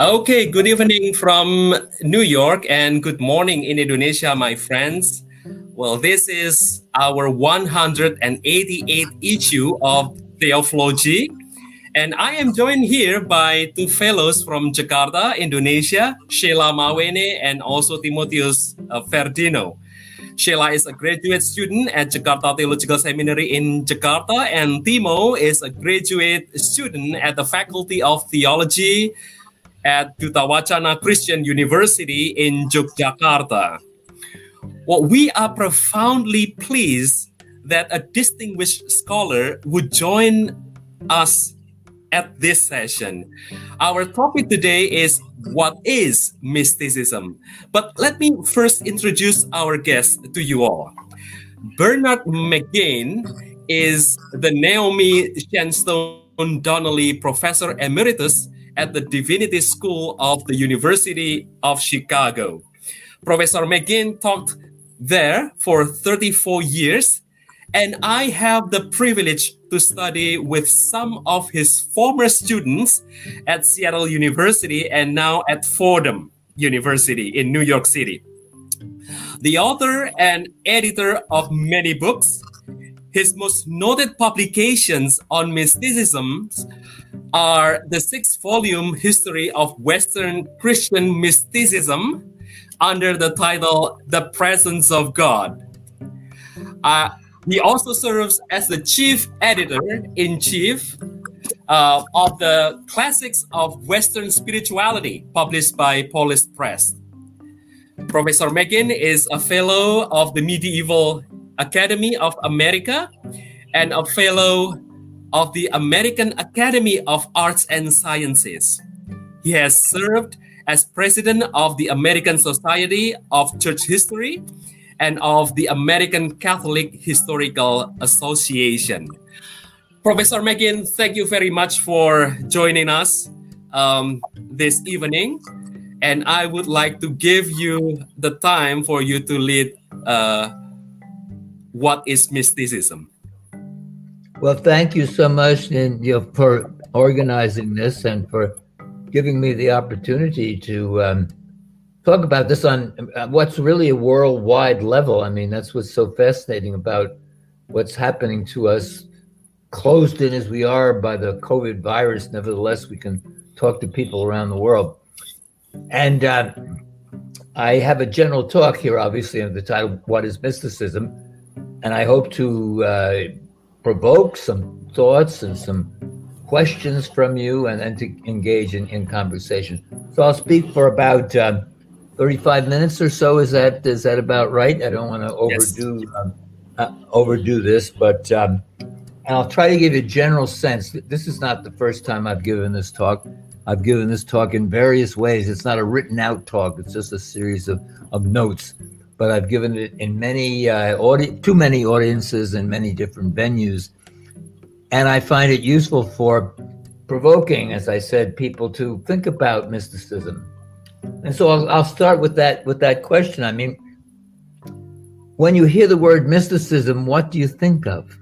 Okay, good evening from New York and good morning in Indonesia, my friends. Well, this is our 188th issue of Theology. And I am joined here by two fellows from Jakarta, Indonesia, Sheila Mawene and also Timotheus uh, Ferdino. Sheila is a graduate student at Jakarta Theological Seminary in Jakarta, and Timo is a graduate student at the Faculty of Theology at Duta Wacana Christian University in Yogyakarta. Well, we are profoundly pleased that a distinguished scholar would join us at this session. Our topic today is what is mysticism? But let me first introduce our guest to you all. Bernard McGinn is the Naomi Shenstone Donnelly Professor Emeritus at the Divinity School of the University of Chicago. Professor McGinn taught there for 34 years, and I have the privilege to study with some of his former students at Seattle University and now at Fordham University in New York City. The author and editor of many books, his most noted publications on mysticism are the six volume history of Western Christian mysticism under the title The Presence of God. Uh, he also serves as the chief editor in chief uh, of the Classics of Western Spirituality, published by Paulist Press. Professor McGinn is a fellow of the Medieval Academy of America and a fellow of the American Academy of Arts and Sciences. He has served as president of the American Society of Church History and of the American Catholic Historical Association. Professor McGinn, thank you very much for joining us um, this evening. And I would like to give you the time for you to lead uh, What is Mysticism? Well, thank you so much and, you know, for organizing this and for giving me the opportunity to um, talk about this on uh, what's really a worldwide level. I mean, that's what's so fascinating about what's happening to us, closed in as we are by the COVID virus. Nevertheless, we can talk to people around the world. And uh, I have a general talk here, obviously, under the title, What is Mysticism? And I hope to uh, provoke some thoughts and some questions from you and then to engage in, in conversation. So I'll speak for about um, 35 minutes or so. Is that is that about right? I don't want to overdo yes. um, uh, overdo this, but um, and I'll try to give you a general sense. This is not the first time I've given this talk. I've given this talk in various ways. It's not a written out talk. It's just a series of, of notes but I've given it in many uh, audi- too many audiences and many different venues, and I find it useful for provoking, as I said, people to think about mysticism. And so I'll, I'll start with that with that question. I mean, when you hear the word mysticism, what do you think of?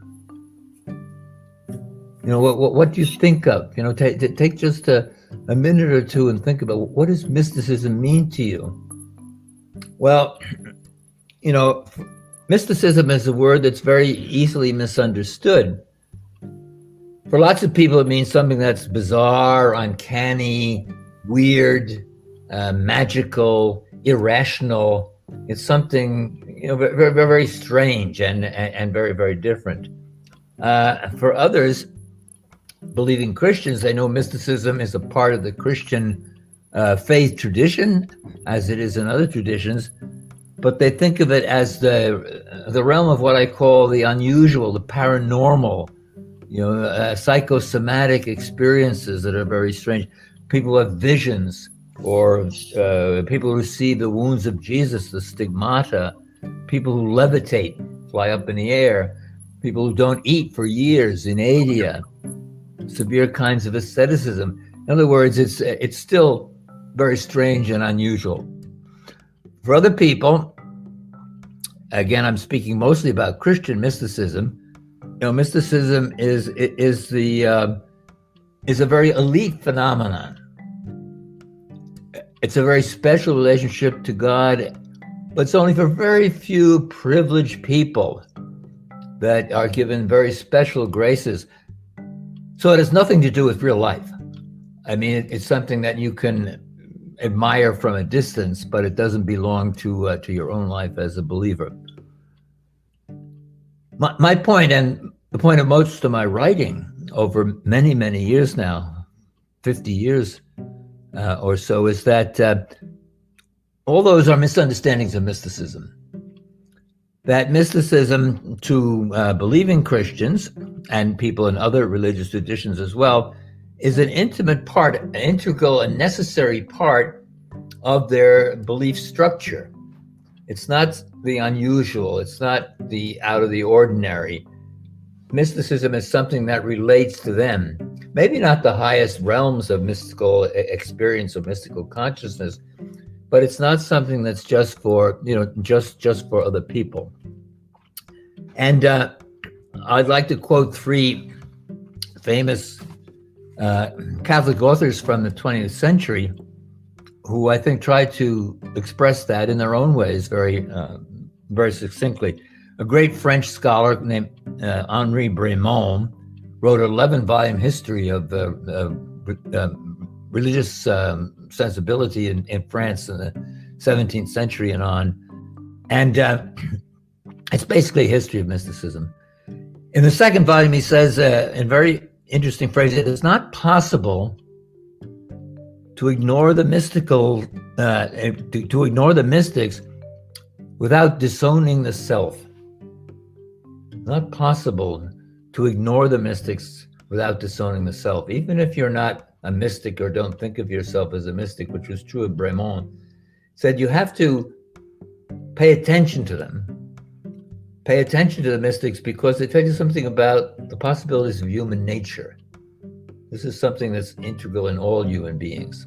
You know, what, what, what do you think of? You know, take, take just a, a minute or two and think about what does mysticism mean to you? Well, you know, mysticism is a word that's very easily misunderstood. For lots of people, it means something that's bizarre, uncanny, weird, uh, magical, irrational. It's something you know very, very, very strange and, and, and very very different. Uh, for others, believing Christians, they know mysticism is a part of the Christian uh, faith tradition, as it is in other traditions but they think of it as the the realm of what I call the unusual, the paranormal, you know, uh, psychosomatic experiences that are very strange. People have visions, or uh, people who see the wounds of Jesus, the stigmata. People who levitate, fly up in the air. People who don't eat for years inedia. Severe kinds of asceticism. In other words, it's it's still very strange and unusual. For other people, again, I'm speaking mostly about Christian mysticism. You know, mysticism is is the uh, is a very elite phenomenon. it's a very special relationship to God, but it's only for very few privileged people that are given very special graces. So it has nothing to do with real life. I mean, it's something that you can admire from a distance, but it doesn't belong to uh, to your own life as a believer. My, my point, and the point of most of my writing over many many years now, fifty years uh, or so, is that uh, all those are misunderstandings of mysticism. That mysticism to uh, believing Christians and people in other religious traditions as well is an intimate part, an integral and necessary part of their belief structure. It's not the unusual, it's not the out of the ordinary. Mysticism is something that relates to them. Maybe not the highest realms of mystical experience or mystical consciousness, but it's not something that's just for, you know, just just for other people. And uh, I'd like to quote three famous uh, Catholic authors from the 20th century who I think tried to express that in their own ways very, uh, very succinctly. A great French scholar named uh, Henri Bremond wrote an 11 volume history of uh, uh, religious um, sensibility in, in, France in the 17th century and on. And uh, it's basically a history of mysticism. In the second volume, he says, in very interesting phrase. It is not possible to ignore the mystical, uh, to, to ignore the mystics without disowning the self. Not possible to ignore the mystics without disowning the self, even if you're not a mystic or don't think of yourself as a mystic, which was true of Bremond. Said you have to pay attention to them pay attention to the mystics because they tell you something about the possibilities of human nature. This is something that's integral in all human beings.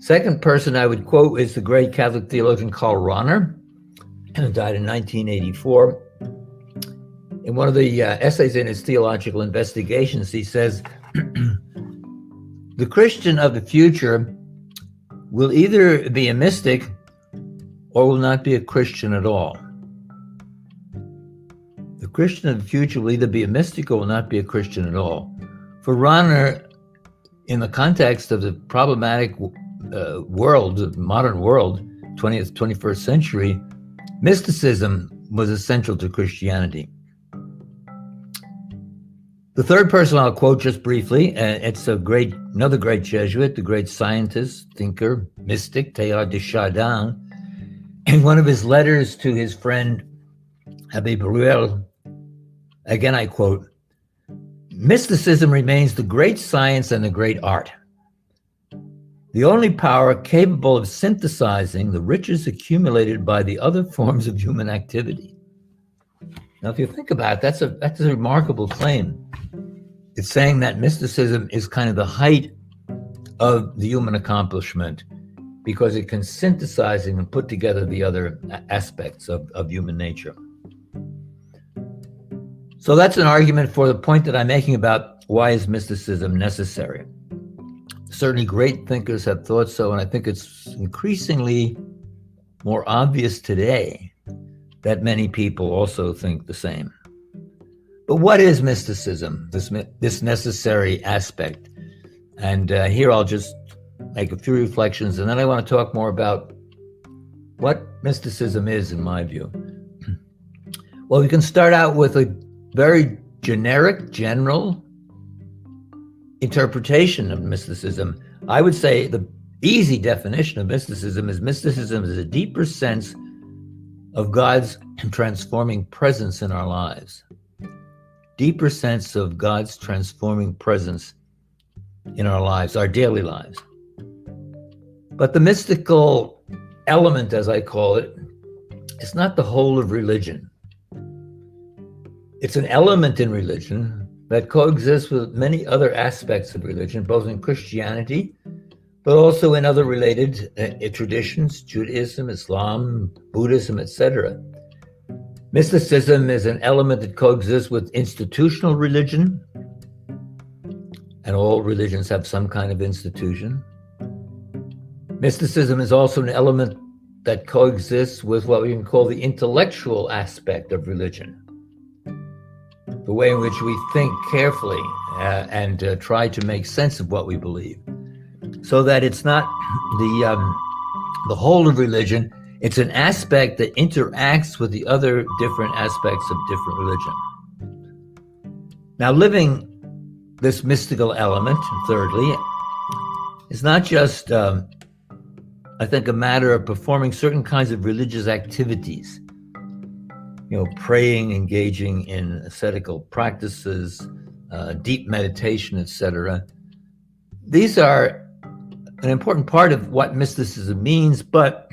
Second person I would quote is the great Catholic theologian Karl Rahner, who died in 1984. In one of the uh, essays in his theological investigations, he says, The Christian of the future will either be a mystic or will not be a Christian at all. Christian of the future will either be a mystic or will not be a Christian at all. For Rahner, in the context of the problematic uh, world, modern world, 20th, 21st century, mysticism was essential to Christianity. The third person I'll quote just briefly, uh, it's a great, another great Jesuit, the great scientist, thinker, mystic, Teilhard de Chardin. In one of his letters to his friend Abbe Breuil, Again, I quote Mysticism remains the great science and the great art. The only power capable of synthesizing the riches accumulated by the other forms of human activity. Now, if you think about it, that's a that's a remarkable claim. It's saying that mysticism is kind of the height of the human accomplishment because it can synthesize and put together the other aspects of, of human nature. So that's an argument for the point that I'm making about why is mysticism necessary. Certainly, great thinkers have thought so, and I think it's increasingly more obvious today that many people also think the same. But what is mysticism, this, this necessary aspect? And uh, here I'll just make a few reflections, and then I want to talk more about what mysticism is, in my view. Well, we can start out with a very generic, general interpretation of mysticism. I would say the easy definition of mysticism is mysticism is a deeper sense of God's transforming presence in our lives. Deeper sense of God's transforming presence in our lives, our daily lives. But the mystical element, as I call it, is not the whole of religion. It's an element in religion that coexists with many other aspects of religion, both in Christianity, but also in other related uh, traditions, Judaism, Islam, Buddhism, etc. Mysticism is an element that coexists with institutional religion, and all religions have some kind of institution. Mysticism is also an element that coexists with what we can call the intellectual aspect of religion, the way in which we think carefully uh, and uh, try to make sense of what we believe, so that it's not the um, the whole of religion. It's an aspect that interacts with the other different aspects of different religion. Now, living this mystical element, thirdly, is not just, um, I think, a matter of performing certain kinds of religious activities. You know, praying, engaging in ascetical practices, uh, deep meditation, etc. These are an important part of what mysticism means, but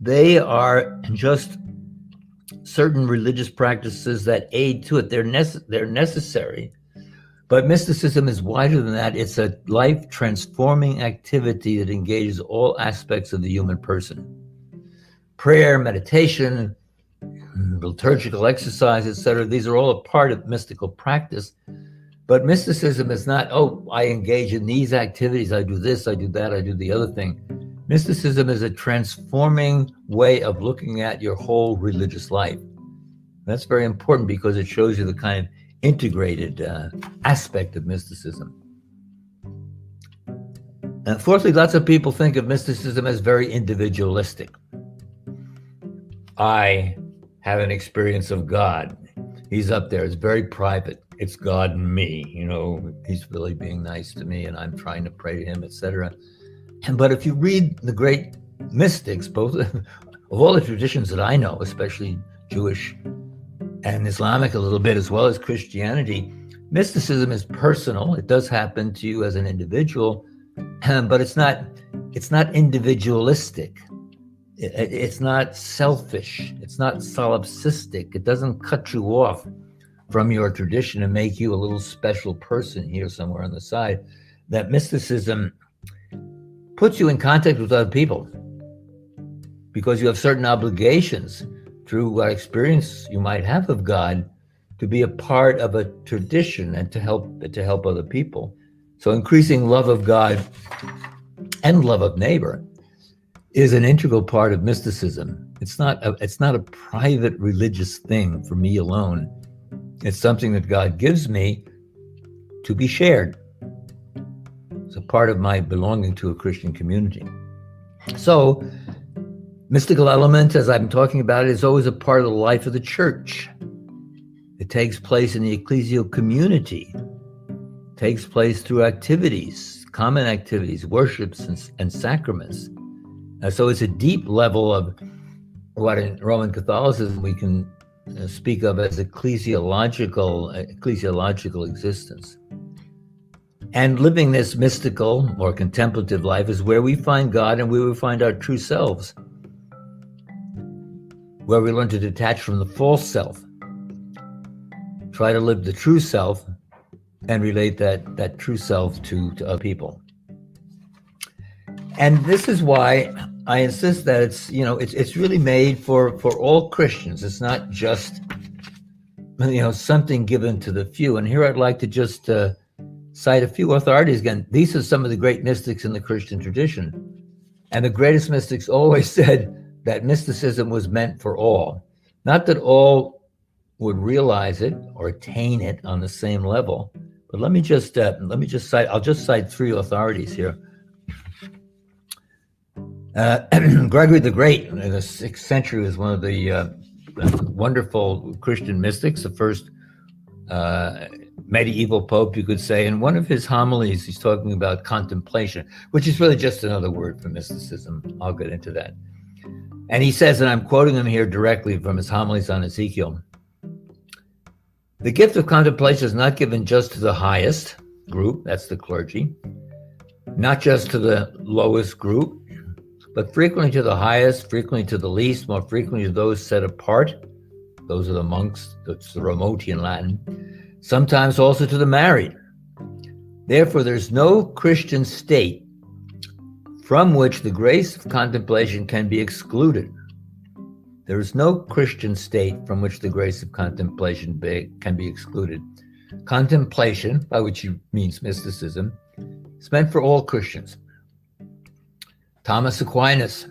they are just certain religious practices that aid to it. They're, nece- they're necessary. But mysticism is wider than that. It's a life transforming activity that engages all aspects of the human person. Prayer, meditation, liturgical exercise, etc. These are all a part of mystical practice. But mysticism is not, oh, I engage in these activities, I do this, I do that, I do the other thing. Mysticism is a transforming way of looking at your whole religious life. That's very important because it shows you the kind of integrated uh, aspect of mysticism. Fourthly, lots of people think of mysticism as very individualistic. I have an experience of God. He's up there. It's very private. It's God and me. You know, he's really being nice to me, and I'm trying to pray to him, etc. And but if you read the great mystics, both of all the traditions that I know, especially Jewish and Islamic a little bit, as well as Christianity, mysticism is personal. It does happen to you as an individual, but it's not it's not individualistic. It's not selfish. It's not solipsistic. It doesn't cut you off from your tradition and make you a little special person here somewhere on the side. That mysticism puts you in contact with other people because you have certain obligations through what experience you might have of God to be a part of a tradition and to help to help other people. So increasing love of God and love of neighbor is an integral part of mysticism. It's not a, it's not a private religious thing for me alone. It's something that God gives me to be shared It's a part of my belonging to a Christian community. So, mystical element, as I'm talking about, is always a part of the life of the church. It takes place in the ecclesial community, it takes place through activities, common activities, worships, and, and sacraments. Uh, so, it's a deep level of what in Roman Catholicism we can uh, speak of as ecclesiological ecclesiological existence. And living this mystical or contemplative life is where we find God and where we find our true selves, where we learn to detach from the false self, try to live the true self, and relate that, that true self to, to other people. And this is why I insist that it's you know it's it's really made for for all Christians. It's not just you know something given to the few. And here I'd like to just uh, cite a few authorities again. These are some of the great mystics in the Christian tradition. And the greatest mystics always said that mysticism was meant for all. Not that all would realize it or attain it on the same level. But let me just uh, let me just cite. I'll just cite three authorities here. Uh, Gregory the Great in the sixth century was one of the uh, wonderful Christian mystics, the first uh, medieval pope, you could say. In one of his homilies, he's talking about contemplation, which is really just another word for mysticism. I'll get into that. And he says, and I'm quoting him here directly from his homilies on Ezekiel the gift of contemplation is not given just to the highest group, that's the clergy, not just to the lowest group, but frequently to the highest, frequently to the least, more frequently to those set apart. Those are the monks, that's the remoti in Latin sometimes also to the married. Therefore, there's no Christian state from which the grace of contemplation can be excluded. There is no Christian state from which the grace of contemplation be, can be excluded. Contemplation, by which he means mysticism, is meant for all Christians. Thomas Aquinas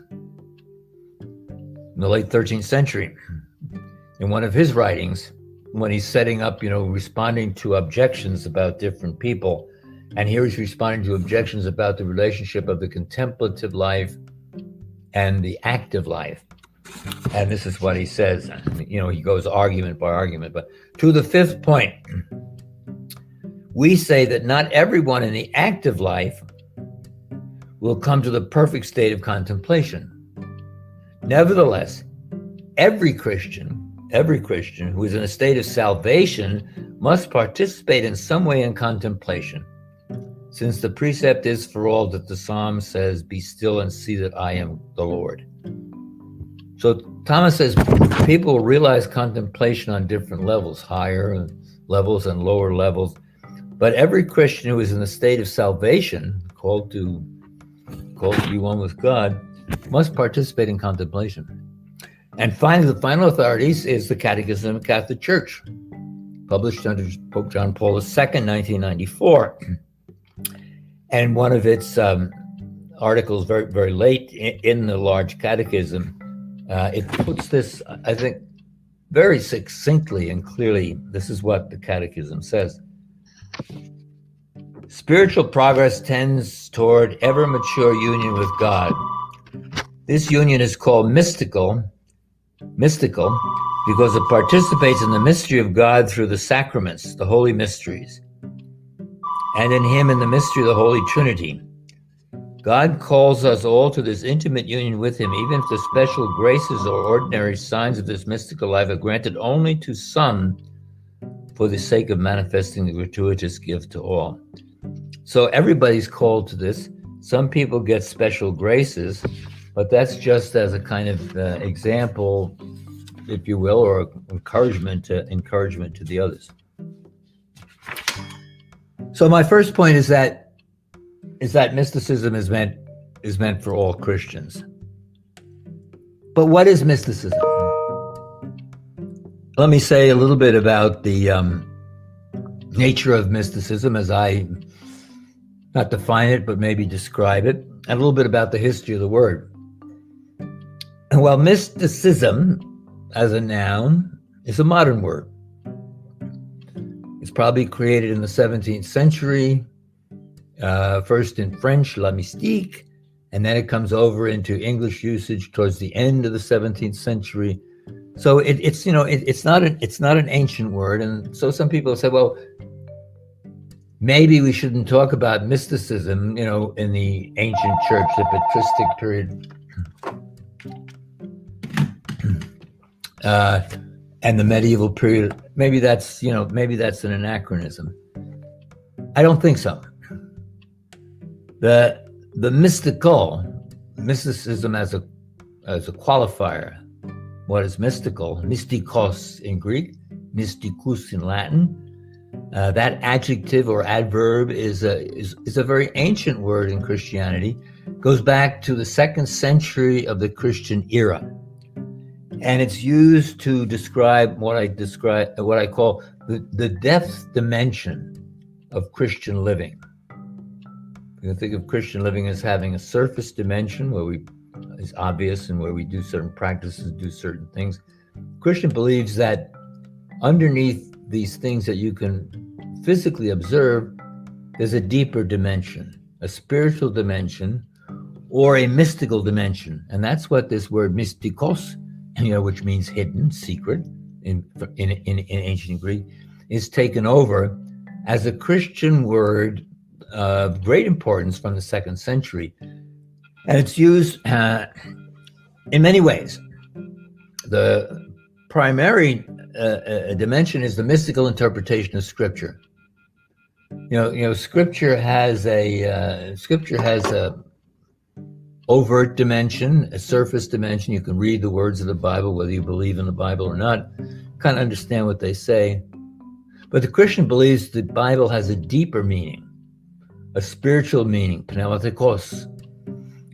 in the late 13th century. In one of his writings, when he's setting up, you know, responding to objections about different people, and here he's responding to objections about the relationship of the contemplative life and the active life. And this is what he says. You know, he goes argument by argument. But to the fifth point, we say that not everyone in the active life will come to the perfect state of contemplation. Nevertheless, every Christian, every Christian who is in a state of salvation must participate in some way in contemplation. Since the precept is for all that the psalm says, Be still and see that I am the Lord. So Thomas says people realize contemplation on different levels, higher levels and lower levels. But every Christian who is in the state of salvation, called to to be one with God, must participate in contemplation. And finally, the final authorities is the Catechism of the Catholic Church, published under Pope John Paul II, 1994. And one of its um, articles, very very late in, in the large catechism, uh, it puts this, I think, very succinctly and clearly. This is what the catechism says. Spiritual progress tends toward ever mature union with God. This union is called mystical, mystical, because it participates in the mystery of God through the sacraments, the holy mysteries, and in Him in the mystery of the Holy Trinity. God calls us all to this intimate union with Him, even if the special graces or ordinary signs of this mystical life are granted only to some for the sake of manifesting the gratuitous gift to all. So everybody's called to this. Some people get special graces, but that's just as a kind of uh, example, if you will, or encouragement to encouragement to the others. So my first point is that is that mysticism is meant is meant for all Christians. But what is mysticism? Let me say a little bit about the um, nature of mysticism as I not define it, but maybe describe it, and a little bit about the history of the word. Well, mysticism as a noun is a modern word. It's probably created in the 17th century, uh, first in French, la mystique, and then it comes over into English usage towards the end of the 17th century. So it, it's you know it, it's not an it's not an ancient word, and so some people say, well, maybe we shouldn't talk about mysticism, you know, in the ancient church, the patristic period, uh, and the medieval period. Maybe that's, you know, maybe that's an anachronism. I don't think so. The the mystical, mysticism as a as a qualifier, what is mystical? Mystikos in Greek, mysticus in Latin uh, that adjective or adverb is a, is, is a very ancient word in Christianity, goes back to the second century of the Christian era. And it's used to describe what I describe, what I call the, the depth dimension of Christian living. You can think of Christian living as having a surface dimension where we is obvious and where we do certain practices, do certain things. Christian believes that underneath these things that you can physically observe, there's a deeper dimension, a spiritual dimension, or a mystical dimension. And that's what this word mystikos, you know, which means hidden, secret in, in, in, in ancient Greek, is taken over as a Christian word of great importance from the second century. And it's used uh, in many ways. The primary uh, dimension is the mystical interpretation of Scripture. You know, you know, Scripture has a uh, Scripture has a overt dimension, a surface dimension. You can read the words of the Bible, whether you believe in the Bible or not, kind of understand what they say. But the Christian believes the Bible has a deeper meaning, a spiritual meaning, pneumatikos,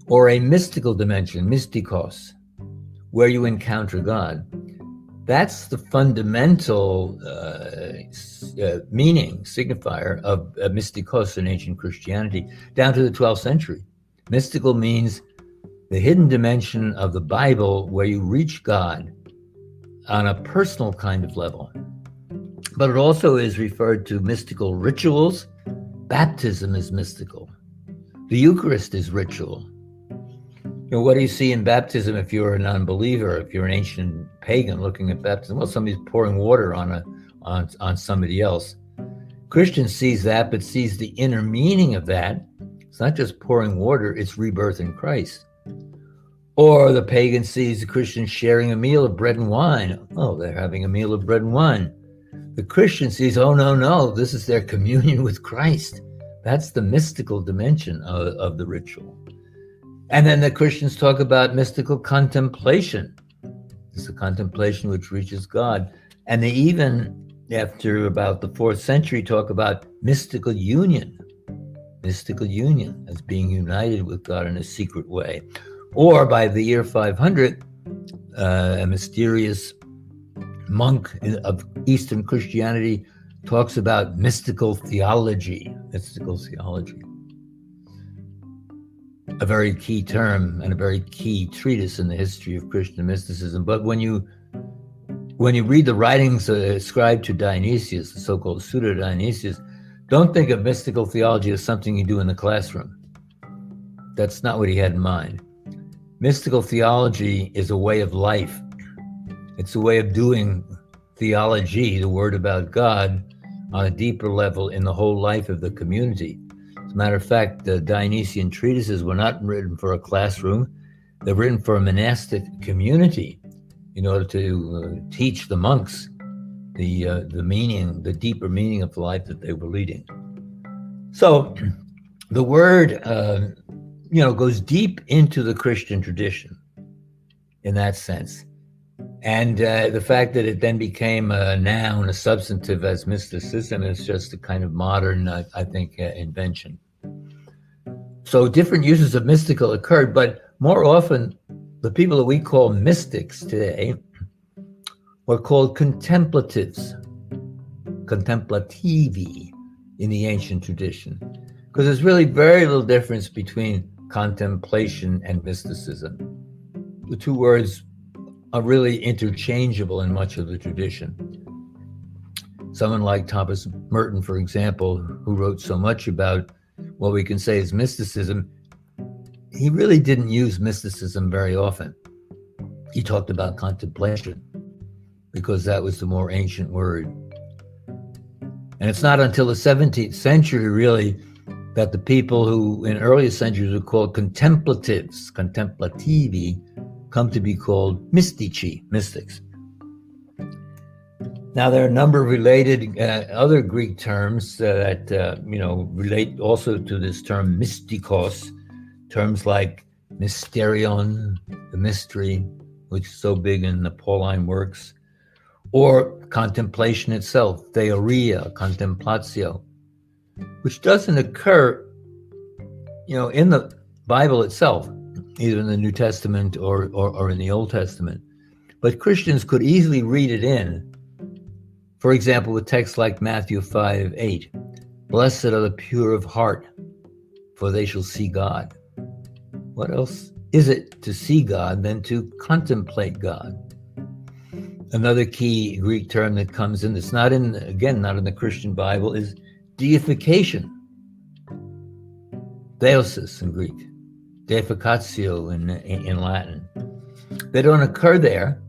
or a mystical dimension, mystikos, where you encounter God. That's the fundamental uh, uh, meaning, signifier of uh, mystikos in ancient Christianity down to the 12th century. Mystical means the hidden dimension of the Bible where you reach God on a personal kind of level. But it also is referred to mystical rituals. Baptism is mystical. The Eucharist is ritual. You know, what do you see in baptism if you're an unbeliever, if you're an ancient pagan looking at baptism? Well, somebody's pouring water on a on, on somebody else. Christian sees that, but sees the inner meaning of that. It's not just pouring water, it's rebirth in Christ. Or the pagan sees the Christian sharing a meal of bread and wine. Oh, they're having a meal of bread and wine. The Christian sees, oh, no, no, this is their communion with Christ. That's the mystical dimension of, of the ritual. And then the Christians talk about mystical contemplation. It's a contemplation which reaches God. And they even, after about the fourth century, talk about mystical union, mystical union as being united with God in a secret way. Or by the year 500, uh, a mysterious monk of Eastern Christianity talks about mystical theology. Mystical theology. A very key term and a very key treatise in the history of Christian mysticism. But when you when you read the writings ascribed to Dionysius, the so-called pseudo Dionysius, don't think of mystical theology as something you do in the classroom. That's not what he had in mind. Mystical theology is a way of life. It's a way of doing theology, the word about God, on a deeper level in the whole life of the community. Matter of fact, the Dionysian treatises were not written for a classroom, they're written for a monastic community in order to uh, teach the monks the, uh, the meaning, the deeper meaning of the life that they were leading. So the word, uh, you know, goes deep into the Christian tradition in that sense. And uh, the fact that it then became a noun, a substantive as mysticism, is just a kind of modern, uh, I think, uh, invention. So different uses of mystical occurred, but more often, the people that we call mystics today were called contemplatives, contemplativi in the ancient tradition, because there's really very little difference between contemplation and mysticism. The two words are really interchangeable in much of the tradition. Someone like Thomas Merton, for example, who wrote so much about what we can say is mysticism, he really didn't use mysticism very often. He talked about contemplation because that was the more ancient word. And it's not until the 17th century, really, that the people who in earlier centuries were called contemplatives, contemplativi, come to be called mystici, mystics. Now, there are a number of related uh, other Greek terms that, uh, you know, relate also to this term mystikos, terms like mysterion, the mystery, which is so big in the Pauline works, or contemplation itself, theoria, contemplatio, which doesn't occur, you know, in the Bible itself either in the New Testament or, or, or in the Old Testament. But Christians could easily read it in. For example, with texts like Matthew 5 8, Blessed are the pure of heart, for they shall see God. What else is it to see God than to contemplate God? Another key Greek term that comes in, that's not in, again, not in the Christian Bible, is deification. Theosis in Greek deificatio in, in Latin. They don't occur there,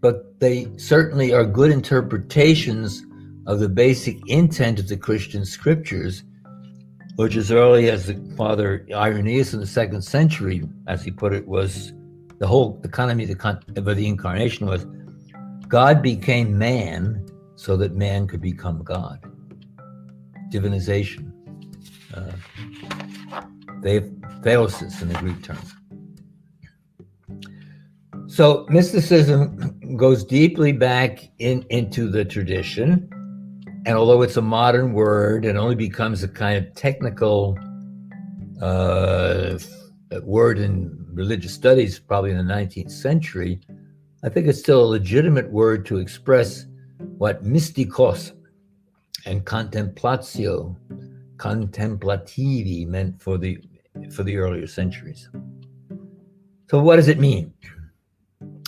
but they certainly are good interpretations of the basic intent of the Christian scriptures, which as early as the Father Irenaeus in the second century, as he put it, was the whole economy of the, of the incarnation was God became man so that man could become God. Divinization. Uh, they've theosis in the Greek term. So mysticism goes deeply back in, into the tradition. And although it's a modern word, it only becomes a kind of technical uh, word in religious studies, probably in the 19th century. I think it's still a legitimate word to express what mystikos and contemplatio, contemplativi meant for the for the earlier centuries. So, what does it mean?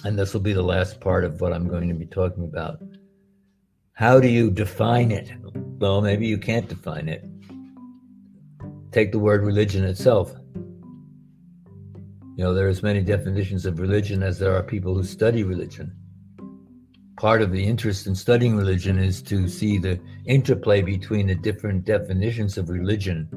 And this will be the last part of what I'm going to be talking about. How do you define it? Well, maybe you can't define it. Take the word religion itself. You know, there are as many definitions of religion as there are people who study religion. Part of the interest in studying religion is to see the interplay between the different definitions of religion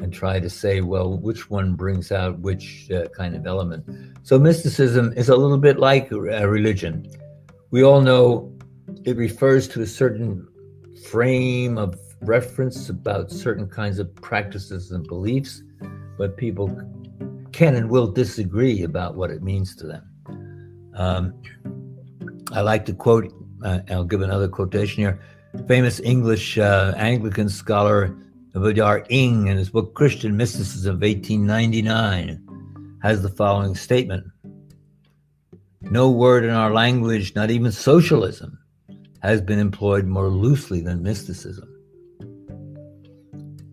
and try to say, well, which one brings out which uh, kind of element. So mysticism is a little bit like uh, religion. We all know it refers to a certain frame of reference about certain kinds of practices and beliefs, but people can and will disagree about what it means to them. Um, I like to quote, uh, I'll give another quotation here. Famous English uh, Anglican scholar Vidar Inge, in his book Christian Mysticism of 1899, has the following statement No word in our language, not even socialism, has been employed more loosely than mysticism.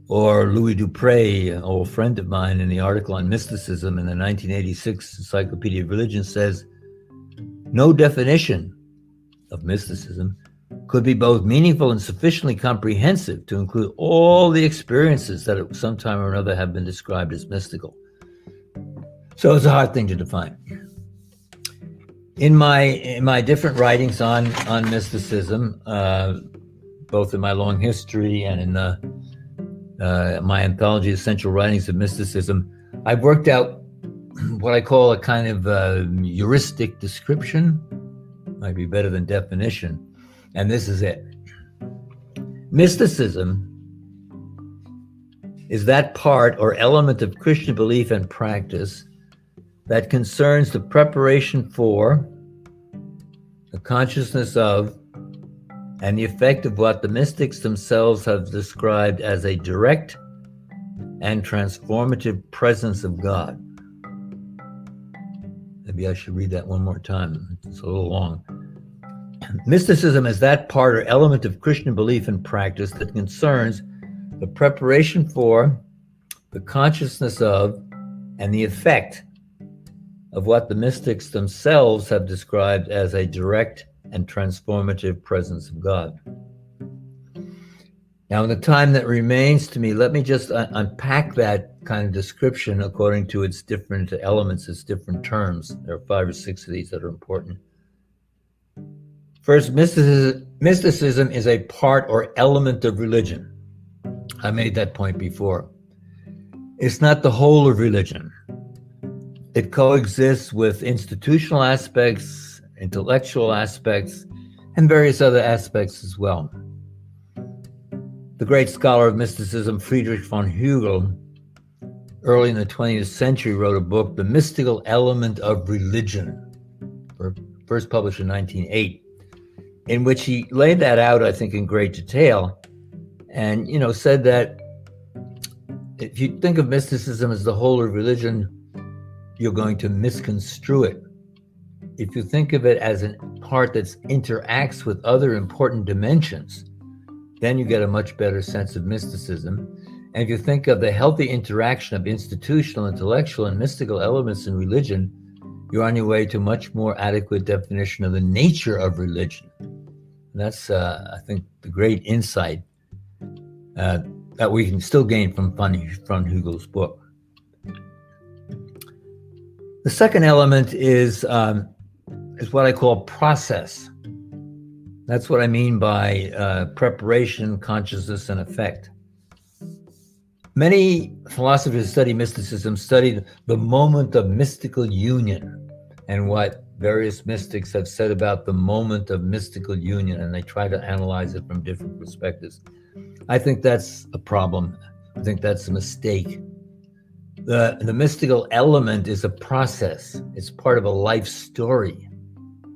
Or Louis Dupre, an old friend of mine, in the article on mysticism in the 1986 Encyclopedia of Religion, says no definition of mysticism could be both meaningful and sufficiently comprehensive to include all the experiences that at some time or another have been described as mystical. So it's a hard thing to define. In my in my different writings on on mysticism, uh, both in my long history and in the, uh, my anthology, Essential Writings of Mysticism, I've worked out what I call a kind of uh, heuristic description, might be better than definition, and this is it. Mysticism is that part or element of Christian belief and practice that concerns the preparation for, the consciousness of, and the effect of what the mystics themselves have described as a direct and transformative presence of God. Maybe I should read that one more time. It's a little long. Mysticism is that part or element of Christian belief and practice that concerns the preparation for, the consciousness of, and the effect of what the mystics themselves have described as a direct and transformative presence of God. Now, in the time that remains to me, let me just un- unpack that kind of description according to its different elements, its different terms. There are five or six of these that are important. First, mysticism, is a part or element of religion. I made that point before. It's not the whole of religion. It coexists with institutional aspects, intellectual aspects, and various other aspects as well. The great scholar of mysticism, Friedrich von Hugel, early in the 20th century, wrote a book, The Mystical Element of Religion, first published in 1908 in which he laid that out, I think, in great detail, and you know said that if you think of mysticism as the whole of religion, you're going to misconstrue it. If you think of it as a part that interacts with other important dimensions, then you get a much better sense of mysticism. And if you think of the healthy interaction of institutional, intellectual, and mystical elements in religion, you're on your way to much more adequate definition of the nature of religion. And that's, uh, I think, the great insight uh, that we can still gain from von, von Hugel's book. The second element is um, is what I call process. That's what I mean by uh, preparation, consciousness, and effect. Many philosophers who study mysticism study the moment of mystical union and what various mystics have said about the moment of mystical union, and they try to analyze it from different perspectives. I think that's a problem. I think that's a mistake. The, the mystical element is a process, it's part of a life story,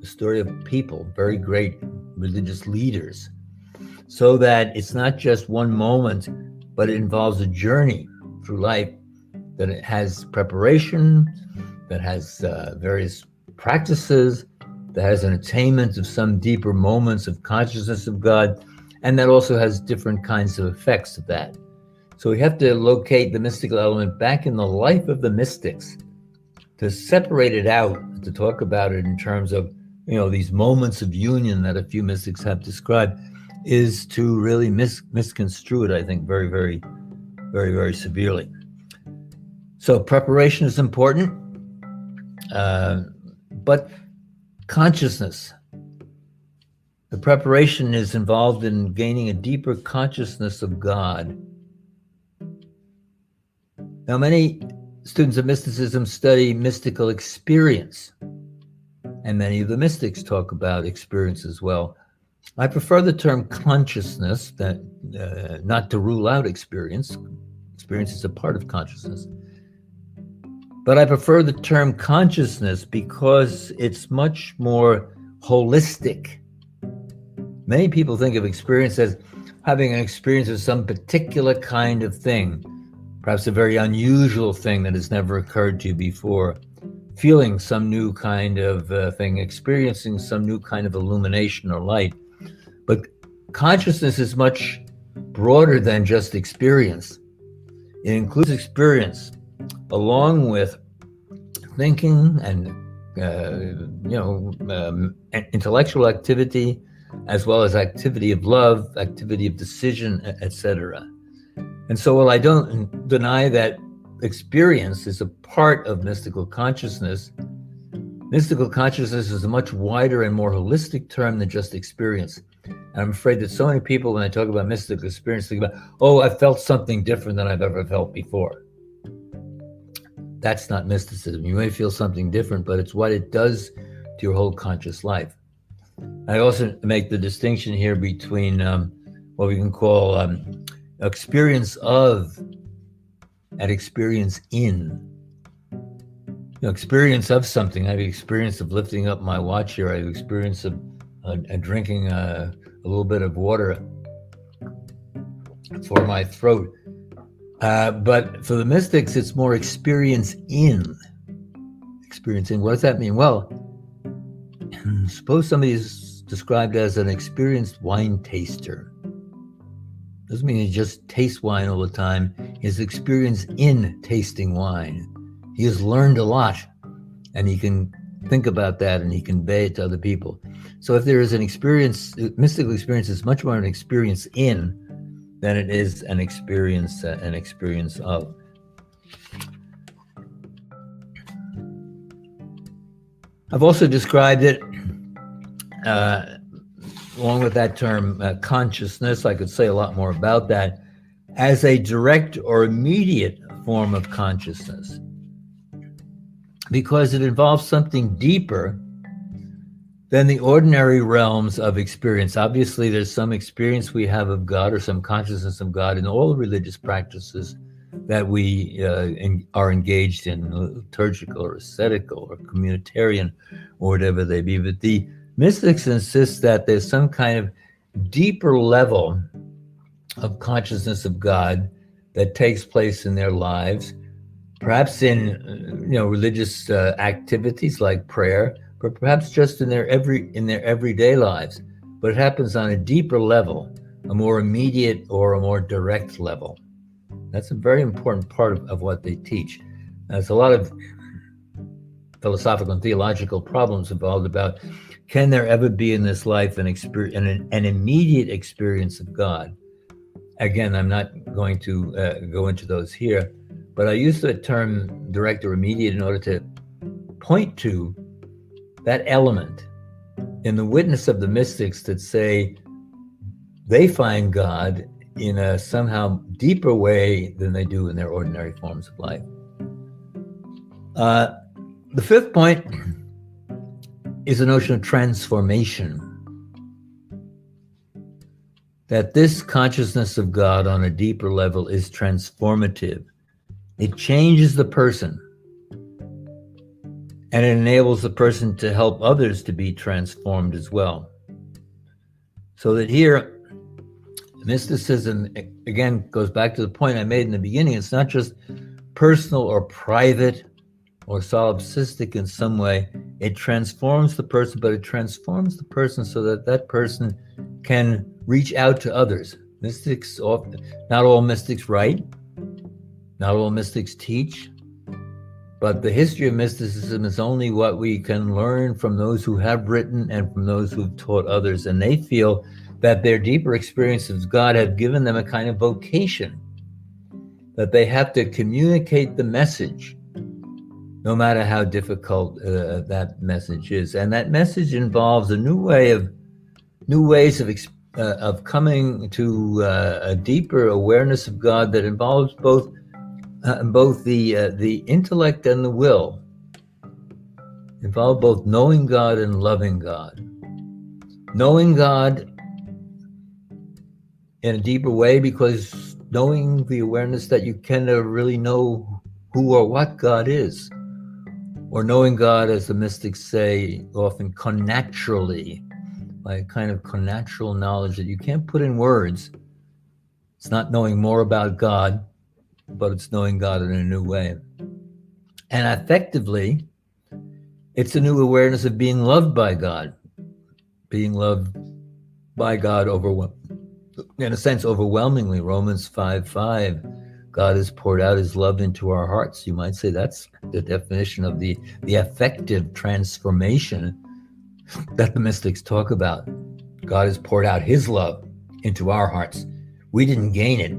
a story of people, very great religious leaders, so that it's not just one moment, but it involves a journey through life that it has preparation, that has uh, various practices, that has an attainment of some deeper moments of consciousness of God, and that also has different kinds of effects of that. So we have to locate the mystical element back in the life of the mystics to separate it out, to talk about it in terms of, you know, these moments of union that a few mystics have described, is to really mis- misconstrue it, I think, very, very, very, very severely. So preparation is important, uh, but consciousness. The preparation is involved in gaining a deeper consciousness of God. Now, many students of mysticism study mystical experience, and many of the mystics talk about experience as well. I prefer the term consciousness, that uh, not to rule out experience. Experience is a part of consciousness. But I prefer the term consciousness because it's much more holistic. Many people think of experience as having an experience of some particular kind of thing, perhaps a very unusual thing that has never occurred to you before, feeling some new kind of uh, thing, experiencing some new kind of illumination or light. Consciousness is much broader than just experience. It includes experience along with thinking and uh, you know um, intellectual activity as well as activity of love activity of decision etc and so while i don't deny that experience is a part of mystical consciousness mystical consciousness is a much wider and more holistic term than just experience and i'm afraid that so many people when they talk about mystical experience think about oh i felt something different than i've ever felt before that's not mysticism. You may feel something different, but it's what it does to your whole conscious life. I also make the distinction here between um, what we can call um, experience of and experience in. You know, experience of something. I have experience of lifting up my watch here. I have experience of uh, drinking uh, a little bit of water for my throat. Uh, but for the mystics, it's more experience in. Experiencing. What does that mean? Well, suppose somebody is described as an experienced wine taster. Doesn't mean he just tastes wine all the time. His experience in tasting wine. He has learned a lot and he can think about that and he convey it to other people. So if there is an experience, mystical experience is much more an experience in than it is an experience uh, an experience of. I've also described it uh, along with that term uh, consciousness. I could say a lot more about that as a direct or immediate form of consciousness because it involves something deeper than the ordinary realms of experience. Obviously, there's some experience we have of God or some consciousness of God in all religious practices that we uh, in, are engaged in, liturgical or ascetical or communitarian or whatever they be. But the mystics insist that there's some kind of deeper level of consciousness of God that takes place in their lives, perhaps in you know religious uh, activities like prayer, but perhaps just in their every in their everyday lives. But it happens on a deeper level, a more immediate or a more direct level. That's a very important part of, of what they teach. There's a lot of philosophical and theological problems involved about can there ever be in this life an experience an, an immediate experience of God? Again, I'm not going to uh, go into those here, but I use the term direct or immediate in order to point to that element in the witness of the mystics that say they find God in a somehow deeper way than they do in their ordinary forms of life. Uh, the fifth point is the notion of transformation. That this consciousness of God on a deeper level is transformative. It changes the person and it enables the person to help others to be transformed as well. So that here, mysticism again goes back to the point I made in the beginning. It's not just personal or private or solipsistic in some way. It transforms the person, but it transforms the person so that that person can reach out to others. Mystics, often, not all mystics write, not all mystics teach, but the history of mysticism is only what we can learn from those who have written and from those who've taught others. And they feel that their deeper experiences of God have given them a kind of vocation, that they have to communicate the message, no matter how difficult uh, that message is. And that message involves a new way of, new ways of uh, of coming to uh, a deeper awareness of God that involves both uh, both the uh, the intellect and the will involve both knowing God and loving God. Knowing God in a deeper way because knowing the awareness that you can never really know who or what God is, or knowing God, as the mystics say, often connaturally, by a kind of connatural knowledge that you can't put in words. It's not knowing more about God but it's knowing God in a new way. And effectively, it's a new awareness of being loved by God, being loved by God over, in a sense, overwhelmingly. Romans 5 5, God has poured out his love into our hearts. You might say that's the definition of the, the affective transformation that the mystics talk about. God has poured out his love into our hearts. We didn't gain it,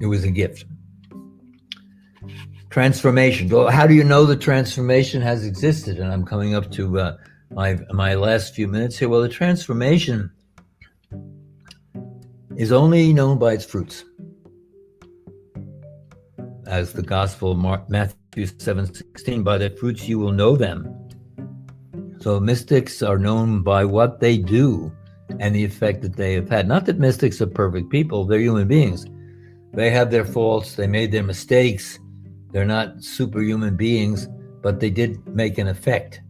it was a gift. Transformation. How do you know the transformation has existed? And I'm coming up to uh, my my last few minutes here. Well, the transformation is only known by its fruits, as the Gospel of Mark, Matthew seven sixteen. By their fruits you will know them. So mystics are known by what they do and the effect that they have had. Not that mystics are perfect people; they're human beings. They have their faults. They made their mistakes they're not superhuman beings, but they did make an effect.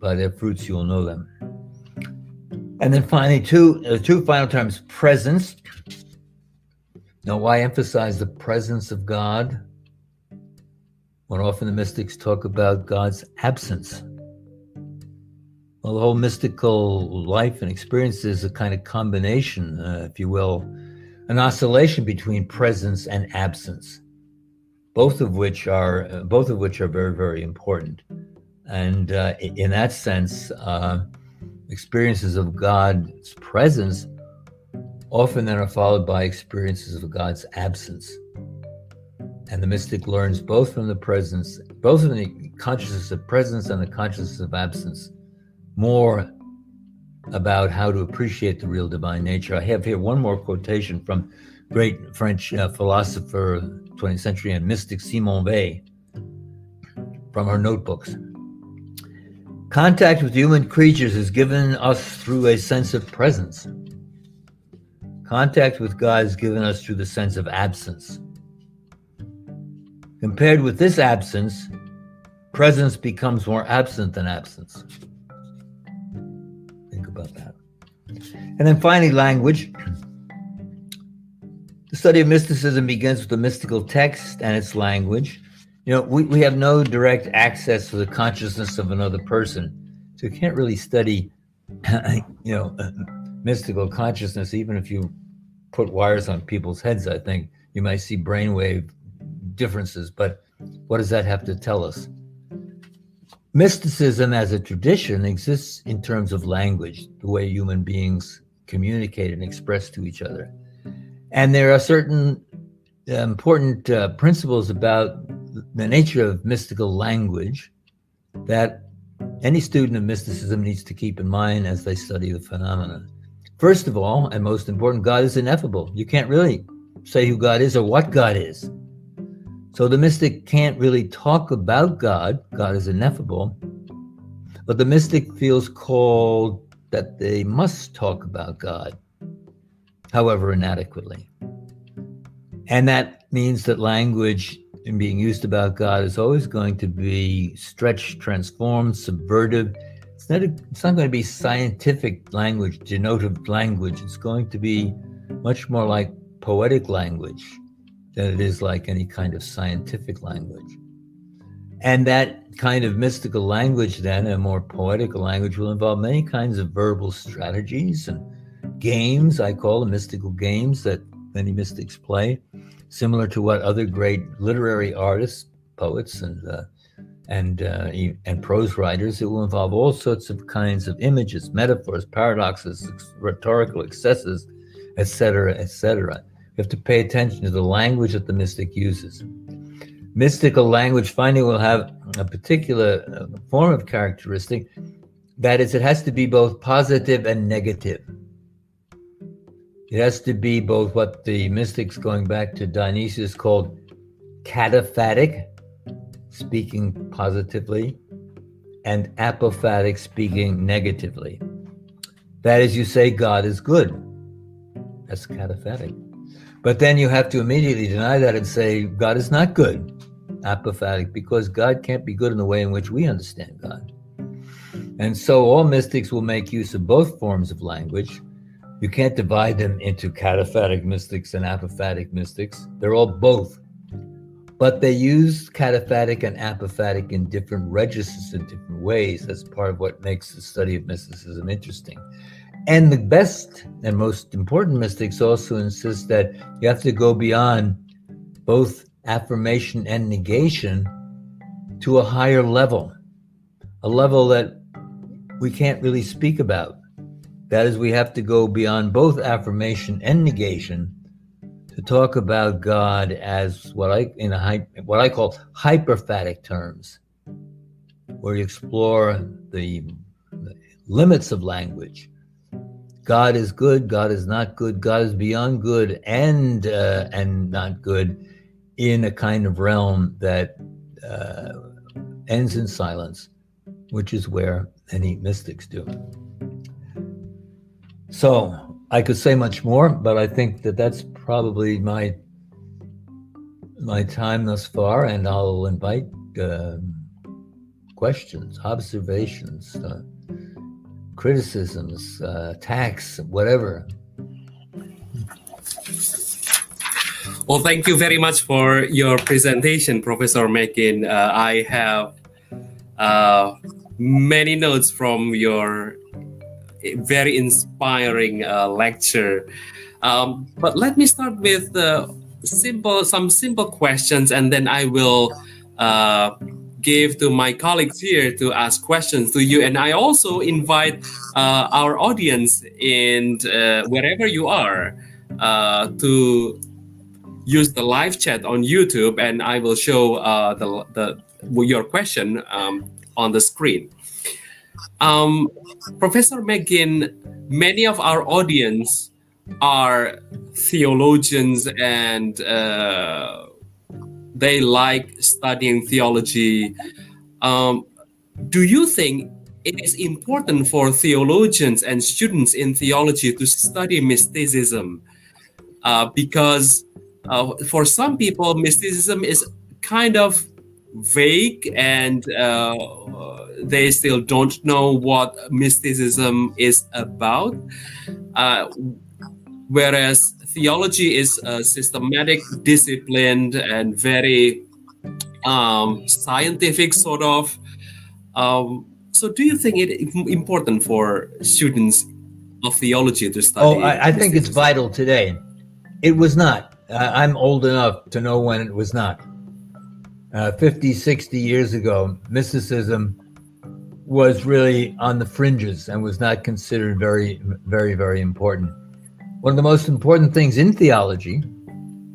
By their fruits, you'll know them. And then finally, two uh, two final terms: presence. Now, why emphasize the presence of God when often the mystics talk about God's absence? Well, the whole mystical life and experience is a kind of combination, uh, if you will, an oscillation between presence and absence both of which are both of which are very very important. And uh, in that sense uh, experiences of god's presence often then are followed by experiences of god's absence. And the mystic learns both from the presence both from the consciousness of presence and the consciousness of absence more about how to appreciate the real divine nature. I have here one more quotation from great French uh, philosopher, 20th century and mystic Simone Weil, from her notebooks. Contact with human creatures is given us through a sense of presence. Contact with God is given us through the sense of absence. Compared with this absence, presence becomes more absent than absence. Think about that. And then finally, language. The study of mysticism begins with the mystical text and its language. You know, we, we have no direct access to the consciousness of another person. So you can't really study, you know, uh, mystical consciousness, even if you put wires on people's heads, I think you might see brainwave differences. But what does that have to tell us? Mysticism as a tradition exists in terms of language, the way human beings communicate and express to each other. And there are certain uh, important uh, principles about the nature of mystical language that any student of mysticism needs to keep in mind as they study the phenomenon. First of all, and most important, God is ineffable. You can't really say who God is or what God is. So the mystic can't really talk about God. God is ineffable. But the mystic feels called that they must talk about God however inadequately. And that means that language in being used about God is always going to be stretched, transformed, subvertive. It's not, a, it's not going to be scientific language, denotive language. It's going to be much more like poetic language than it is like any kind of scientific language. And that kind of mystical language, then, a more poetical language, will involve many kinds of verbal strategies and games, I call them mystical games that many mystics play, similar to what other great literary artists, poets, and uh, and uh, and prose writers. It will involve all sorts of kinds of images, metaphors, paradoxes, rhetorical excesses, etc., etc. You have to pay attention to the language that the mystic uses. Mystical language finally will have a particular uh, form of characteristic. That is, it has to be both positive and negative. It has to be both what the mystics, going back to Dionysius, called cataphatic, speaking positively, and apophatic, speaking negatively. That is, you say God is good. That's cataphatic. But then you have to immediately deny that and say God is not good, apophatic, because God can't be good in the way in which we understand God. And so all mystics will make use of both forms of language. You can't divide them into cataphatic mystics and apophatic mystics. They're all both. But they use cataphatic and apophatic in different registers in different ways. That's part of what makes the study of mysticism interesting. And the best and most important mystics also insist that you have to go beyond both affirmation and negation to a higher level, a level that we can't really speak about. That is, we have to go beyond both affirmation and negation to talk about God as what I in a what I call hyperphatic terms, where you explore the limits of language God is good, God is not good, God is beyond good and uh, and not good in a kind of realm that uh, ends in silence, which is where many mystics do. So I could say much more, but I think that that's probably my my time thus far, and I'll invite uh, questions, observations. Uh, criticisms, uh, attacks, whatever. Well, thank you very much for your presentation, Professor McGinn. Uh, I have uh, many notes from your very inspiring uh, lecture. Um, but let me start with uh, simple, some simple questions, and then I will uh, give to my colleagues here to ask questions to you. And I also invite uh, our audience in uh, wherever you are uh, to use the live chat on YouTube, and I will show the, the your question um, on the screen. Um, Professor McGinn, many of our audience are theologians and uh, they like studying theology. Um, do you think it is important for theologians and students in theology to study mysticism? Uh, because uh, for some people, mysticism is kind of vague and uh, they still don't know what mysticism is about. Uh, whereas theology is a systematic, disciplined, and very um, scientific sort of. Um, so, do you think it important for students of theology to study? Oh, I, I think it's vital today. It was not. Uh, I'm old enough to know when it was not. Uh, 50, 60 years ago, mysticism was really on the fringes and was not considered very, very, very important one of the most important things in theology,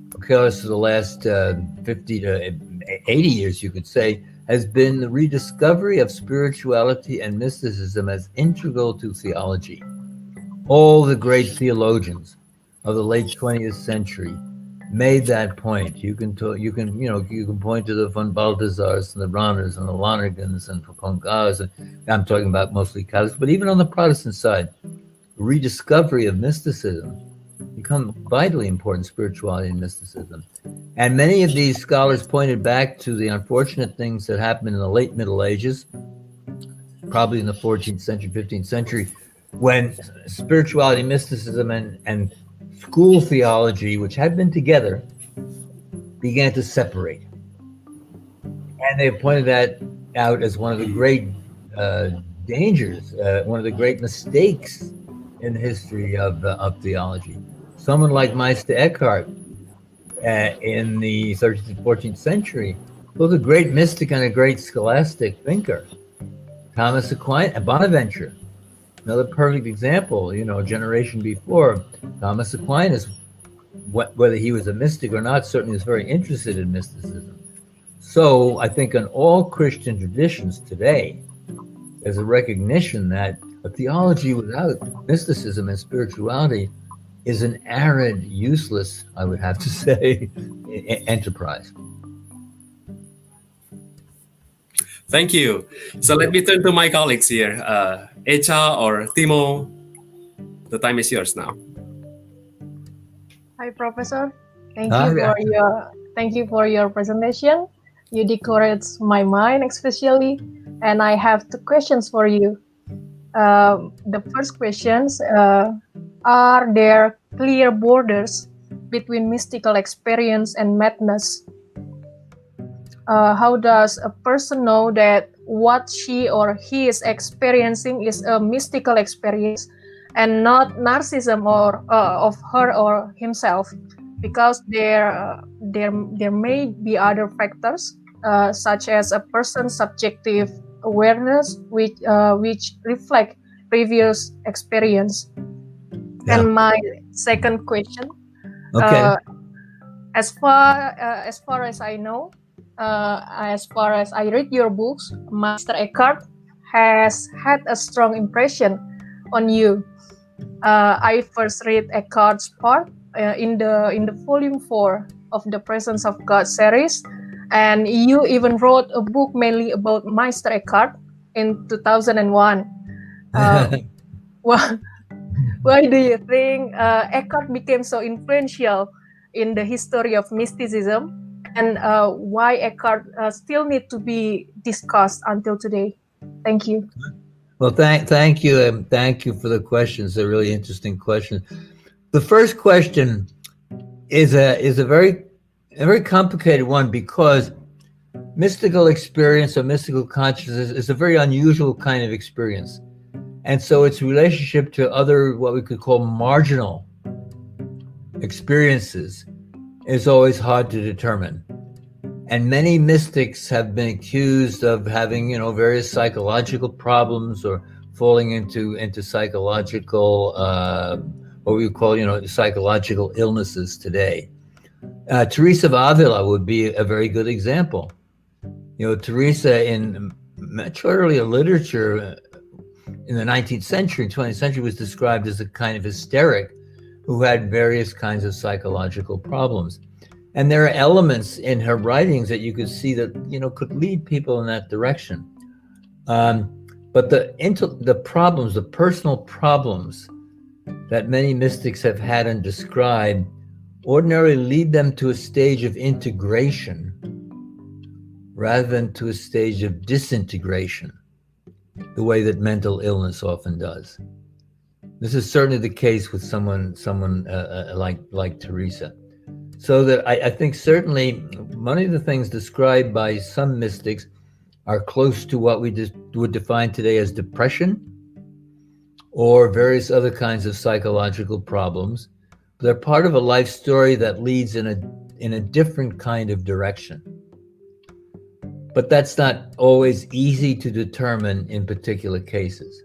because the last uh, 50 to 80 years, you could say, has been the rediscovery of spirituality and mysticism as integral to theology. All the great theologians of the late 20th century made that point. You can talk, you can you know you can point to the von Balthasars and the Rahners and the Lonergans and. And I'm talking about mostly Catholics, but even on the Protestant side, rediscovery of mysticism become vitally important spirituality and mysticism. And many of these scholars pointed back to the unfortunate things that happened in the late Middle Ages, probably in the 14th century, 15th century, when spirituality, mysticism, and, and school theology, which had been together, began to separate. And they pointed that out as one of the great uh, dangers, uh, one of the great mistakes in the history of, uh, of theology. Someone like Meister Eckhart uh, in the 13th, and 14th century Well, a great mystic and a great scholastic thinker, Thomas Aquinas, Bonaventure, another perfect example. You know, a generation before, Thomas Aquinas, whether he was a mystic or not, certainly was very interested in mysticism. So I think in all Christian traditions today, there's a recognition that a theology without mysticism and spirituality is an arid, useless, I would have to say, enterprise. Thank you. So let me turn to my colleagues here. Uh, Echa or Timo, the time is yours now. Hi, Professor. Thank you for your thank you for your presentation. You decorate my mind, especially, and I have two questions for you. Uh, the first questions: uh, Are there clear borders between mystical experience and madness? Uh, how does a person know that what she or he is experiencing is a mystical experience and not narcissism or uh, of her or himself because there uh, there there may be other factors uh, such as a person's subjective awareness which uh, which reflect previous experience yeah. and my second question okay uh, as far uh, as far as i know uh, as far as I read your books, Master Eckhart has had a strong impression on you. Uh, I first read Eckhart's part uh, in the in the volume four of the Presence of God series, and you even wrote a book mainly about Master Eckhart in 2001. Uh, why, why do you think uh, Eckhart became so influential in the history of mysticism and uh, why Eckhart uh, still need to be discussed until today. Thank you. Well, thank thank you, and thank you for the questions. They're really interesting questions. The first question is a is a very a very complicated one because mystical experience or mystical consciousness is a very unusual kind of experience, and so its relationship to other what we could call marginal experiences is always hard to determine. And many mystics have been accused of having, you know, various psychological problems or falling into into psychological, uh, what we call, you know, psychological illnesses today. Uh, Teresa of Avila would be a very good example. You know, Teresa in much earlier literature uh, in the 19th century, 20th century, was described as a kind of hysteric who had various kinds of psychological problems. And there are elements in her writings that you could see that, you know, could lead people in that direction. Um, but the, the problems, the personal problems that many mystics have had and described ordinarily lead them to a stage of integration rather than to a stage of disintegration, the way that mental illness often does. This is certainly the case with someone, someone uh, uh, like like Teresa. So that I, I think certainly many of the things described by some mystics are close to what we just would define today as depression or various other kinds of psychological problems. They're part of a life story that leads in a in a different kind of direction. But that's not always easy to determine in particular cases.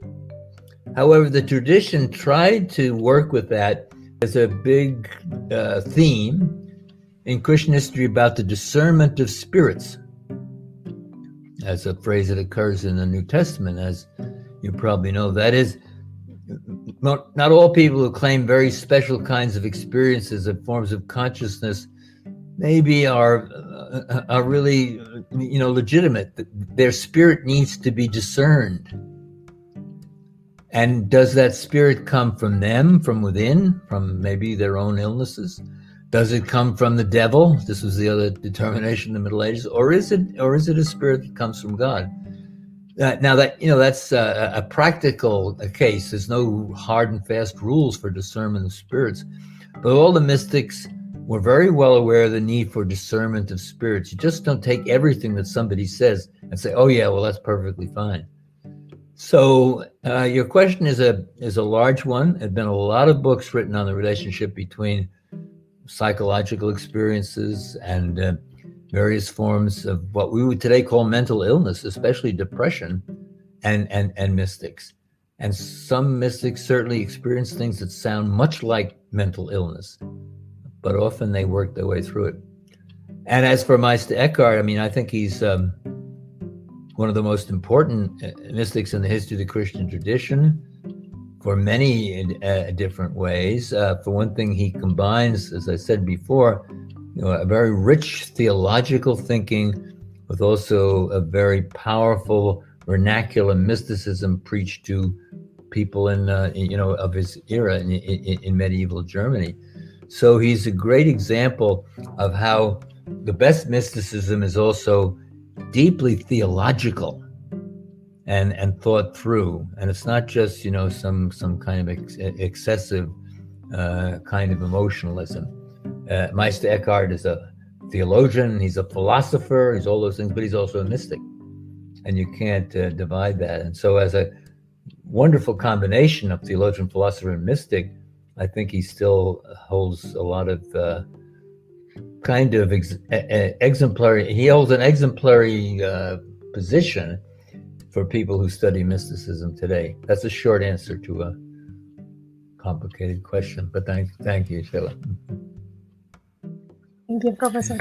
However, the tradition tried to work with that as a big uh, theme in Christian history about the discernment of spirits, as a phrase that occurs in the New Testament, as you probably know. That is, not, not all people who claim very special kinds of experiences and forms of consciousness maybe are uh, are really you know legitimate. Their spirit needs to be discerned and does that spirit come from them, from within, from maybe their own illnesses? Does it come from the devil? This was the other determination in the Middle Ages, or is it, or is it a spirit that comes from God? Uh, now that you know that's a, a practical case. There's no hard and fast rules for discernment of spirits, but all the mystics were very well aware of the need for discernment of spirits. You just don't take everything that somebody says and say, "Oh yeah, well that's perfectly fine." So uh, your question is a is a large one. There've been a lot of books written on the relationship between psychological experiences and uh, various forms of what we would today call mental illness, especially depression and, and, and mystics. And some mystics certainly experience things that sound much like mental illness, but often they work their way through it. And as for Meister Eckhart, I mean, I think he's um, one of the most important uh, mystics in the history of the Christian tradition for many uh, different ways. Uh, for one thing, he combines, as I said before, you know, a very rich theological thinking with also a very powerful vernacular mysticism preached to people in, uh, you know, of his era in, in, in medieval Germany. So he's a great example of how the best mysticism is also deeply theological and and thought through. And it's not just you know some some kind of ex- excessive uh, kind of emotionalism. Uh, meister eckhart is a theologian he's a philosopher he's all those things but he's also a mystic. And you can't uh, divide that. And so as a wonderful combination of theologian philosopher and mystic i think he still holds a lot of uh, kind of ex- exemplary he holds an exemplary uh, position for people who study mysticism today? That's a short answer to a complicated question, but thank, thank you, Sheila. Thank you, Professor.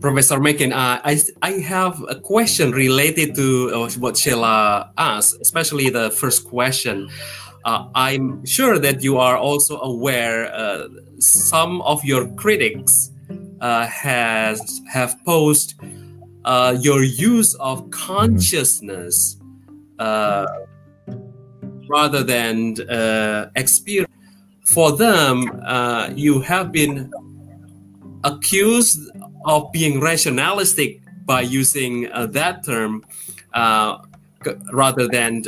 Professor McGinn, uh, I, I have a question related to uh, what Sheila asked, especially the first question. Uh, I'm sure that you are also aware uh, some of your critics uh, has have posed uh, your use of consciousness uh, rather than uh, experience. For them, you have been accused of being rationalistic by using that term rather than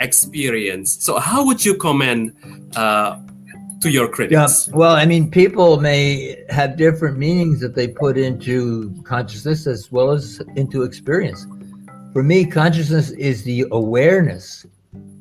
experience. So, how would you comment uh, to your critics? Yeah, well, I mean, people may have different meanings that they put into consciousness as well as into experience. For me, consciousness is the awareness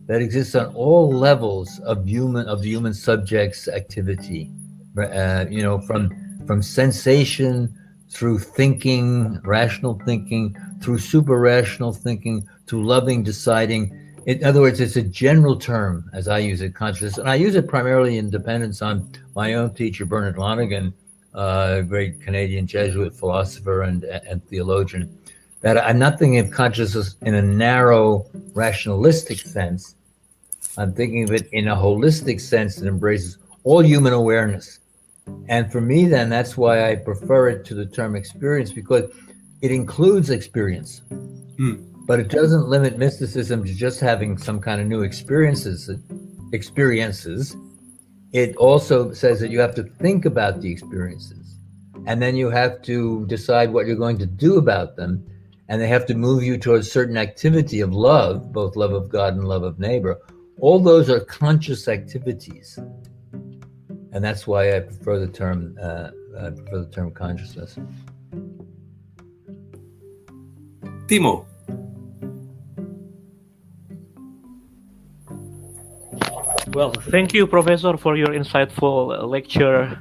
that exists on all levels of human of the human subject's activity. Uh, you know, from from sensation through thinking, rational thinking, through super rational thinking, to loving, deciding in other words, it's a general term as I use it, consciousness, and I use it primarily in dependence on my own teacher, Bernard Lonergan, uh, a great Canadian Jesuit philosopher and, and theologian. That I'm not thinking of consciousness in a narrow, rationalistic sense. I'm thinking of it in a holistic sense that embraces all human awareness. And for me, then, that's why I prefer it to the term experience because it includes experience. Hmm but it doesn't limit mysticism to just having some kind of new experiences experiences. It also says that you have to think about the experiences and then you have to decide what you're going to do about them and they have to move you towards certain activity of love both love of god and love of neighbor. All those are conscious activities. And that's why i prefer the term uh, I prefer the term consciousness. Timo Well, thank you, Professor, for your insightful lecture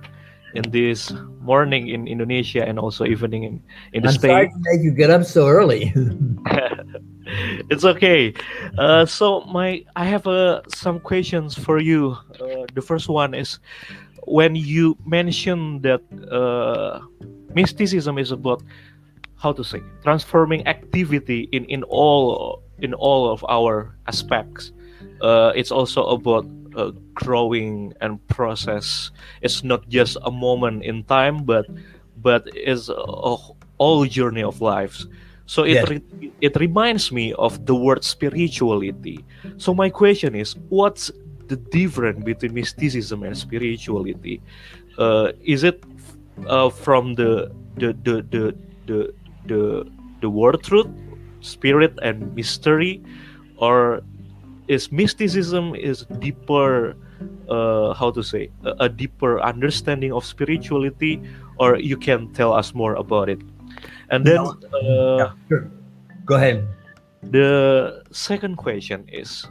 in this morning in Indonesia and also evening in, in the I'm States. Sorry to make you get up so early. it's okay. Uh, so my, I have uh, some questions for you. Uh, the first one is, when you mentioned that uh, mysticism is about how to say transforming activity in in all in all of our aspects. Uh, it's also about uh, growing and process. It's not just a moment in time but but is a, a whole journey of lives. So it yes. re- it reminds me of the word spirituality. So my question is what's the difference between mysticism and spirituality? Uh, is it uh, from the the the the the the, the word truth spirit and mystery or is mysticism is deeper uh, how to say a, a, deeper understanding of spirituality or you can tell us more about it and then uh, yeah, sure. go ahead the second question is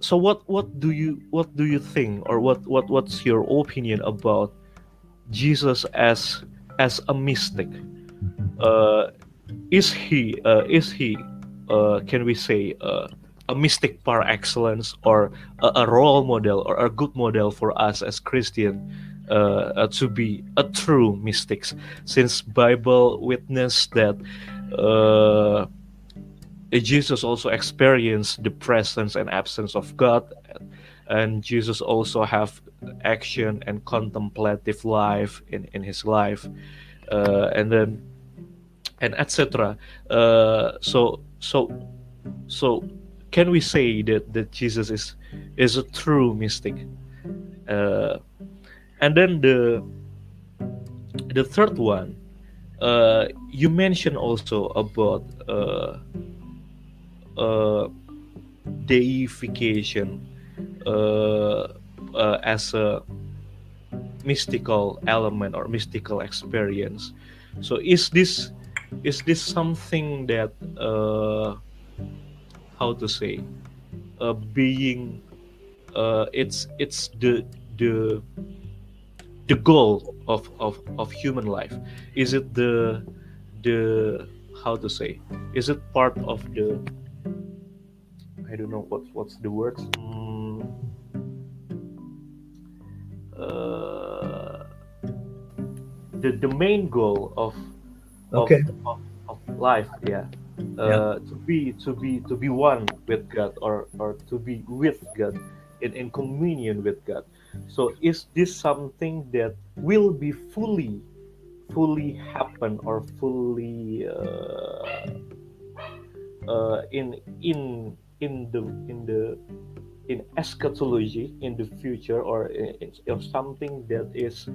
so what what do you what do you think or what what what's your opinion about Jesus as as a mystic. Uh, is he uh, is he uh, can we say uh, a mystic par excellence or a, a, role model or a good model for us as Christian uh, uh, to be a true mystics? Since Bible witness that uh, Jesus also experienced the presence and absence of God and Jesus also have action and contemplative life in, in his life and then and etc so so so can we say that that Jesus is is a true mystic? Uh, and then the the third one uh, you mentioned also about uh, uh, deification uh, uh, as a mystical element or mystical experience. So is this is this something that uh, how to say uh, being uh, it's it's the the the goal of, of of human life? Is it the the how to say is it part of the i don't know what what's the words? Mm, uh, the the main goal of okay. of, of, of life yeah uh, yeah. to be to be to be one with god or or to be with god in, in communion with god so is this something that will be fully fully happen or fully uh, uh, in in in the in the in eschatology in the future or in, in something that is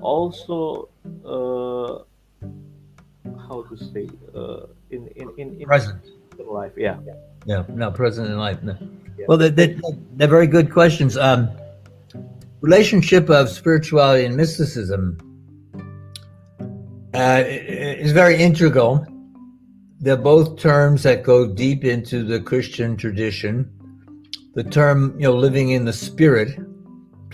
also uh, how to say uh, in, in in in present. in life yeah. Yeah no present in life no. Yeah. well they're, they're, they're, very good questions. Um relationship of spirituality and mysticism uh, is very integral. They're both terms that go deep into the christian tradition. The term you know living in the spirit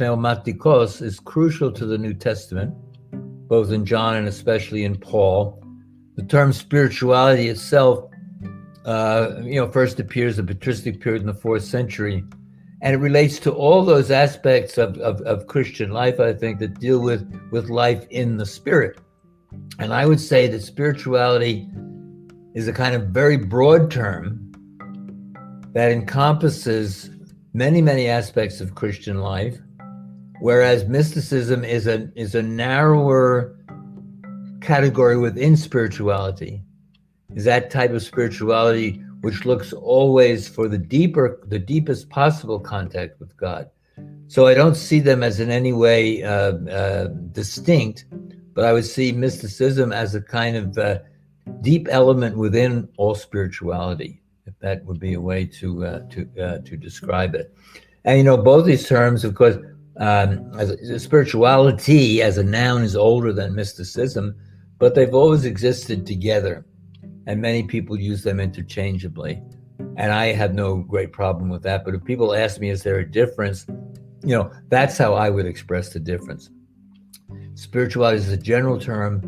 pneumatikos is crucial to the new testament both in john and especially in paul the term spirituality itself, uh, you know, first appears in the patristic period in the fourth century, and it relates to all those aspects of, of, of Christian life, I think, that deal with with life in the spirit. And I would say that spirituality is a kind of very broad term that encompasses many, many aspects of Christian life, whereas mysticism is a is a narrower category within spirituality. Is that type of spirituality which looks always for the deeper the deepest possible contact with god? So i don't see them as in any way uh, uh, distinct but i would see mysticism as a kind of uh, deep element within all spirituality if that would be a way to uh, to uh, to describe it. And you know both these terms of course um, as a, spirituality as a noun is older than mysticism but they've always existed together, and many people use them interchangeably. And I have no great problem with that. But if people ask me, is there a difference? You know, that's how I would express the difference. Spirituality is a general term,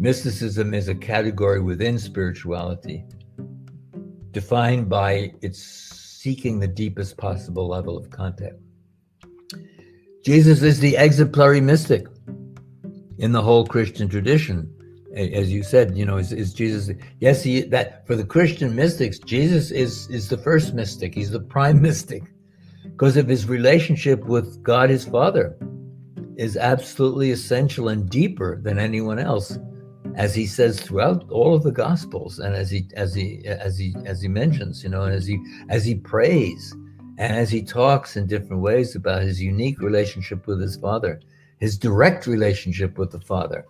mysticism is a category within spirituality, defined by its seeking the deepest possible level of contact. Jesus is the exemplary mystic in the whole Christian tradition as you said, you know, is, is Jesus? Yes, he that for the Christian mystics, Jesus is is the first mystic. He's the prime mystic because of his relationship with God, his Father, is absolutely essential and deeper than anyone else, as he says throughout all of the Gospels, and as he as he as he as he mentions, you know, and as he as he prays and as he talks in different ways about his unique relationship with his Father, his direct relationship with the Father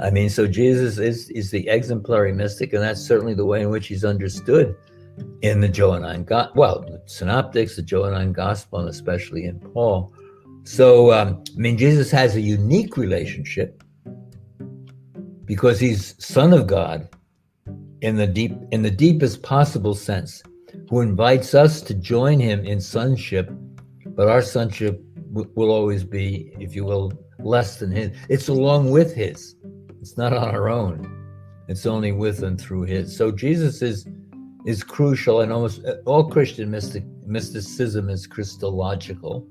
I mean, so Jesus is is the exemplary mystic, and that's certainly the way in which he's understood in the Johannine, Go- well, the Synoptics, the Johannine Gospel, and especially in Paul. So, um, I mean, Jesus has a unique relationship because he's Son of God in the deep, in the deepest possible sense, who invites us to join him in sonship, but our sonship w- will always be, if you will, less than his. It's along with his. It's not on our own. It's only with and through his. So Jesus is is crucial, and almost all Christian mystic mysticism is Christological.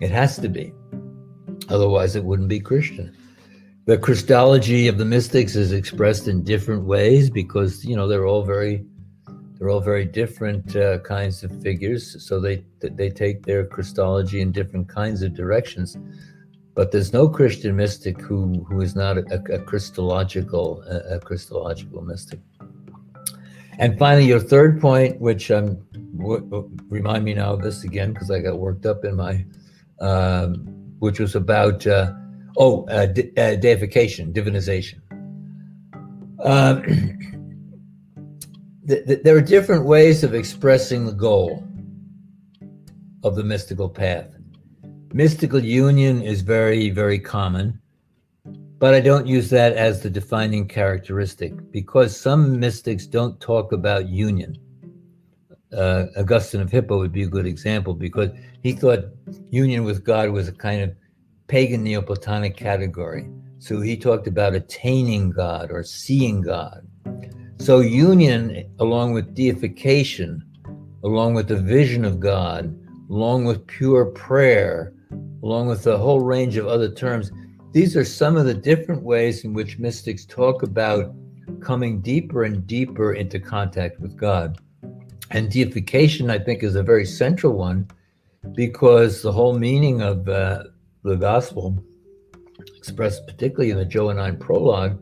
It has to be, otherwise it wouldn't be Christian. The Christology of the mystics is expressed in different ways because you know they're all very they're all very different uh, kinds of figures, so they they take their Christology in different kinds of directions. But there's no Christian mystic who who is not a, a Christological a, a, Christological mystic. And finally, your third point, which um, w- remind me now of this again because I got worked up in my, um, which was about uh, oh uh, uh, deification, divinization. Um, th- th- there are different ways of expressing the goal of the mystical path. Mystical union is very, very common, but I don't use that as the defining characteristic because some mystics don't talk about union. Uh, Augustine of Hippo would be a good example because he thought union with God was a kind of pagan Neoplatonic category. So he talked about attaining God or seeing God. So union, along with deification, along with the vision of God, along with pure prayer, along with a whole range of other terms. These are some of the different ways in which mystics talk about coming deeper and deeper into contact with God. And deification, I think, is a very central one because the whole meaning of uh, the gospel, expressed particularly in the Johannine prologue,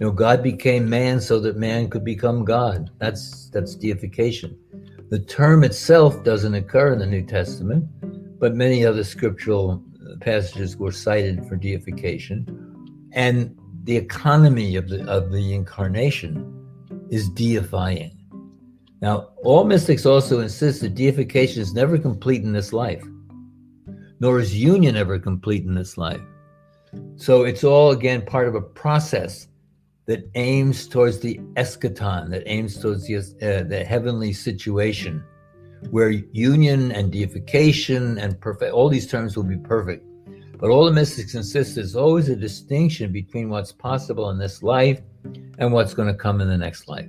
you know, God became man so that man could become God. That's that's deification. The term itself doesn't occur in the New Testament, but many other scriptural uh, passages were cited for deification. And the economy of the, of the incarnation is deifying. Now, all mystics also insist that deification is never complete in this life, nor is union ever complete in this life. So it's all, again, part of a process that aims towards the eschaton, that aims towards the, uh, the heavenly situation where union and deification and perfect, all these terms will be perfect. But all the mystics insist there's always a distinction between what's possible in this life and what's going to come in the next life.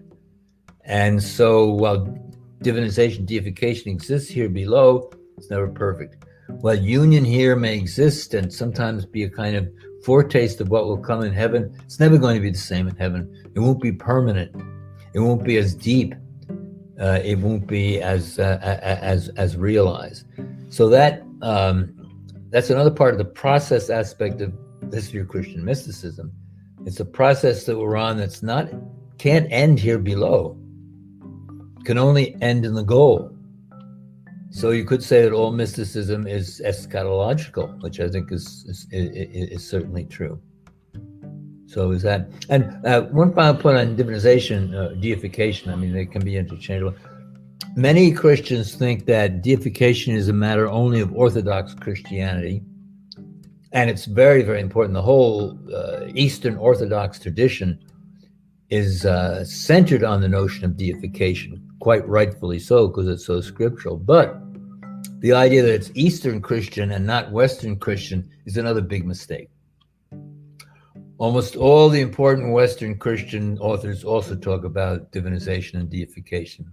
And so while divinization, deification exists here below, it's never perfect. While union here may exist and sometimes be a kind of foretaste of what will come in heaven, it's never going to be the same in heaven. It won't be permanent. It won't be as deep uh, it won't be as uh, as as realized. So that um, that's another part of the process aspect of history of Christian mysticism. It's a process that we're on that's not can't end here below. Can only end in the goal. So you could say that all mysticism is eschatological, which I think is is, is, is certainly true. So is that, and uh, one final point on divinization, uh, deification, I mean, they can be interchangeable. Many Christians think that deification is a matter only of Orthodox Christianity. And it's very, very important. The whole uh, Eastern Orthodox tradition is uh, centered on the notion of deification, quite rightfully so, because it's so scriptural. But the idea that it's Eastern Christian and not Western Christian is another big mistake. Almost all the important Western Christian authors also talk about divinization and deification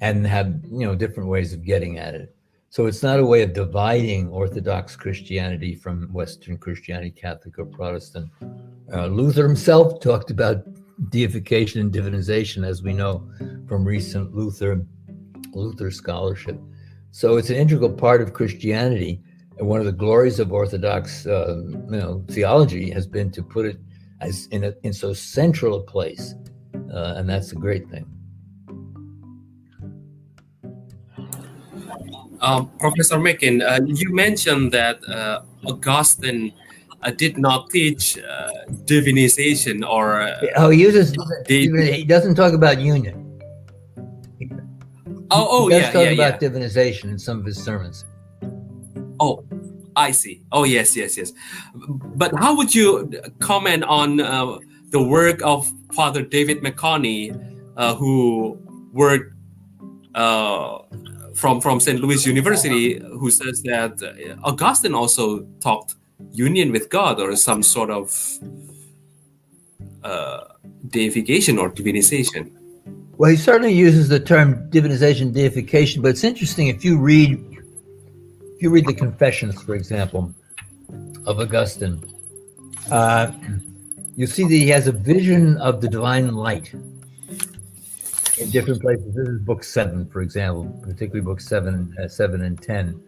and have, you know, different ways of getting at it. So it's not a way of dividing Orthodox Christianity from Western Christianity, Catholic or Protestant. Uh, Luther himself talked about deification and divinization, as we know from recent Luther Luther scholarship. So it's an integral part of Christianity. One of the glories of Orthodox, uh, you know, theology has been to put it as in a, in so central a place, uh, and that's a great thing. Uh, Professor McGinn, uh, you mentioned that uh, Augustine uh, did not teach uh, divinization or. oh, he uses. he doesn't talk about union. Oh, oh, he does yeah, talk yeah, about yeah. divinization in some of his sermons. Oh, I see. Oh, yes, yes, yes. But how would you comment on uh, the work of Father David Meconi, uh, who worked uh, from from St. Louis University, who says that Augustine also talked union with God or some sort of uh, deification or divinization. Well, he certainly uses the term divinization, deification, but it's interesting if you read you read the Confessions, for example, of Augustine, uh, you see that he has a vision of the divine light in different places. This is book seven, for example, particularly book seven, uh, seven and ten,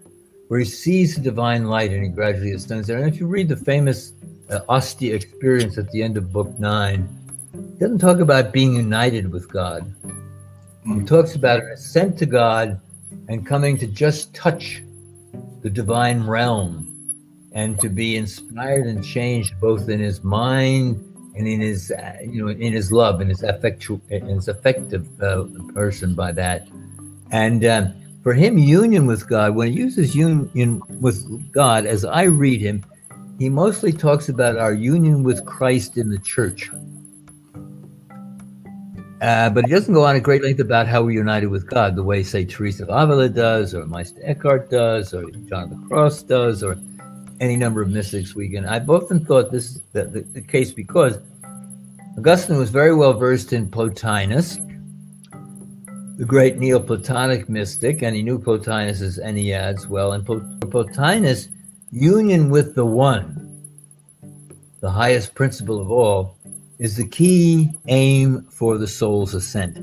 where he sees the divine light and he gradually ascends there. And if you read the famous uh, Ostia experience at the end of book nine, he doesn't talk about being united with God. He talks about an ascent to God and coming to just touch the divine realm and to be inspired and changed both in his mind and in his uh, you know in his love and his affectu- in his affective uh, person by that. And um, for him union with god when he uses union with god as i read him he mostly talks about our union with christ in the church uh, but he doesn't go on at great length about how we're united with God, the way, say, Teresa of Avila does, or Meister Eckhart does, or John of the Cross does, or any number of mystics we can. I've often thought this is the, the, the case because Augustine was very well versed in Plotinus, the great Neoplatonic mystic, and he knew Plotinus's Enneads well. And Plotinus, union with the One, the highest principle of all, is the key aim for the soul's ascent.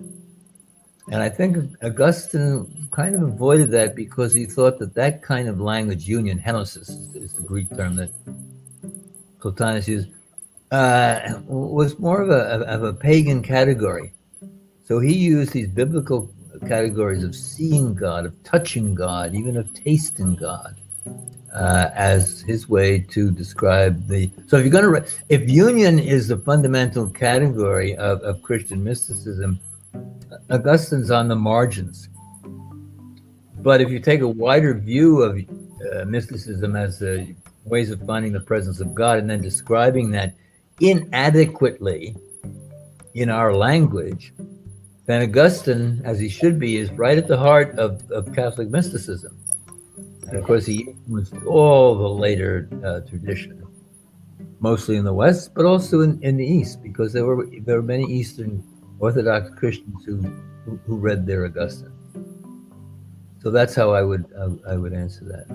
And I think Augustine kind of avoided that because he thought that that kind of language, union, henosis is the Greek term that Plotinus used, uh, was more of a, of a pagan category. So he used these biblical categories of seeing God, of touching God, even of tasting God, uh, as his way to describe the. So if you're going to, if union is the fundamental category of, of Christian mysticism, Augustine's on the margins. But if you take a wider view of uh, mysticism as uh, ways of finding the presence of God and then describing that inadequately in our language, then Augustine, as he should be, is right at the heart of, of Catholic mysticism. And of course, he influenced all the later uh, tradition, mostly in the West, but also in, in the East, because there were there were many Eastern Orthodox Christians who, who, who read their Augustine. So that's how I would I, I would answer that.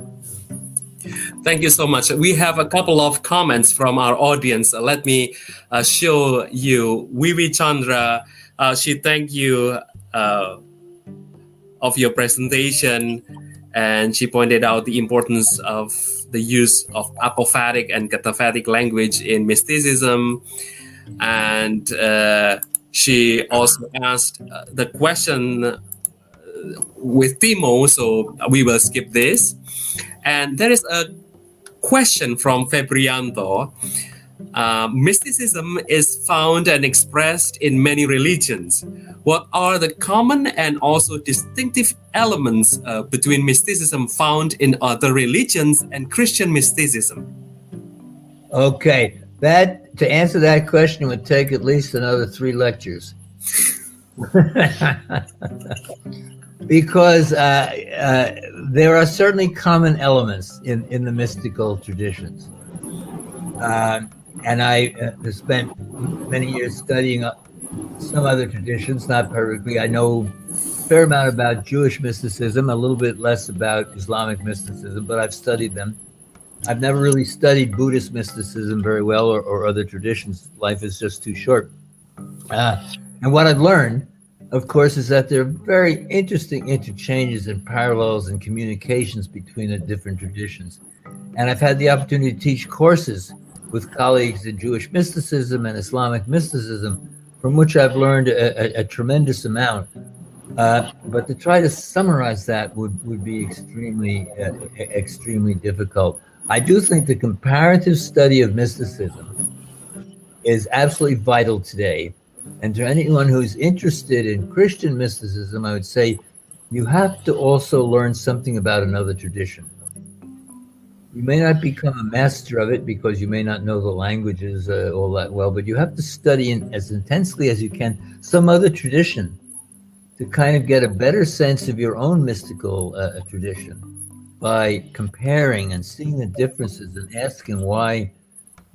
Thank you so much. We have a couple of comments from our audience. Let me uh, show you. Vivi Chandra, uh, she thank you uh, of your presentation, and she pointed out the importance of the use of apophatic and cataphatic language in mysticism, and uh, she also asked uh, the question uh, with Timo, so we will skip this. And there is a question from Febrianto. Uh, mysticism is found and expressed in many religions. What are the common and also distinctive elements uh, between mysticism found in other religions and Christian mysticism? Okay, that to answer that question would take at least another three lectures. because uh, uh, there are certainly common elements in, in the mystical traditions. Uh, and I uh, spent many years studying uh, some other traditions, not perfectly. I know a fair amount about Jewish mysticism, a little bit less about Islamic mysticism, but I've studied them. I've never really studied Buddhist mysticism very well or, or other traditions. Life is just too short. Uh, and what I've learned, of course, is that there are very interesting interchanges and parallels and communications between the different traditions. And I've had the opportunity to teach courses with colleagues in Jewish mysticism and Islamic mysticism, from which I've learned a, a, a tremendous amount. Uh, but to try to summarize that would, would be extremely, uh, extremely difficult. I do think the comparative study of mysticism is absolutely vital today. And to anyone who's interested in Christian mysticism, I would say you have to also learn something about another tradition. You may not become a master of it because you may not know the languages uh, all that well, but you have to study in, as intensely as you can some other tradition to kind of get a better sense of your own mystical uh, tradition. by comparing and seeing the differences and asking why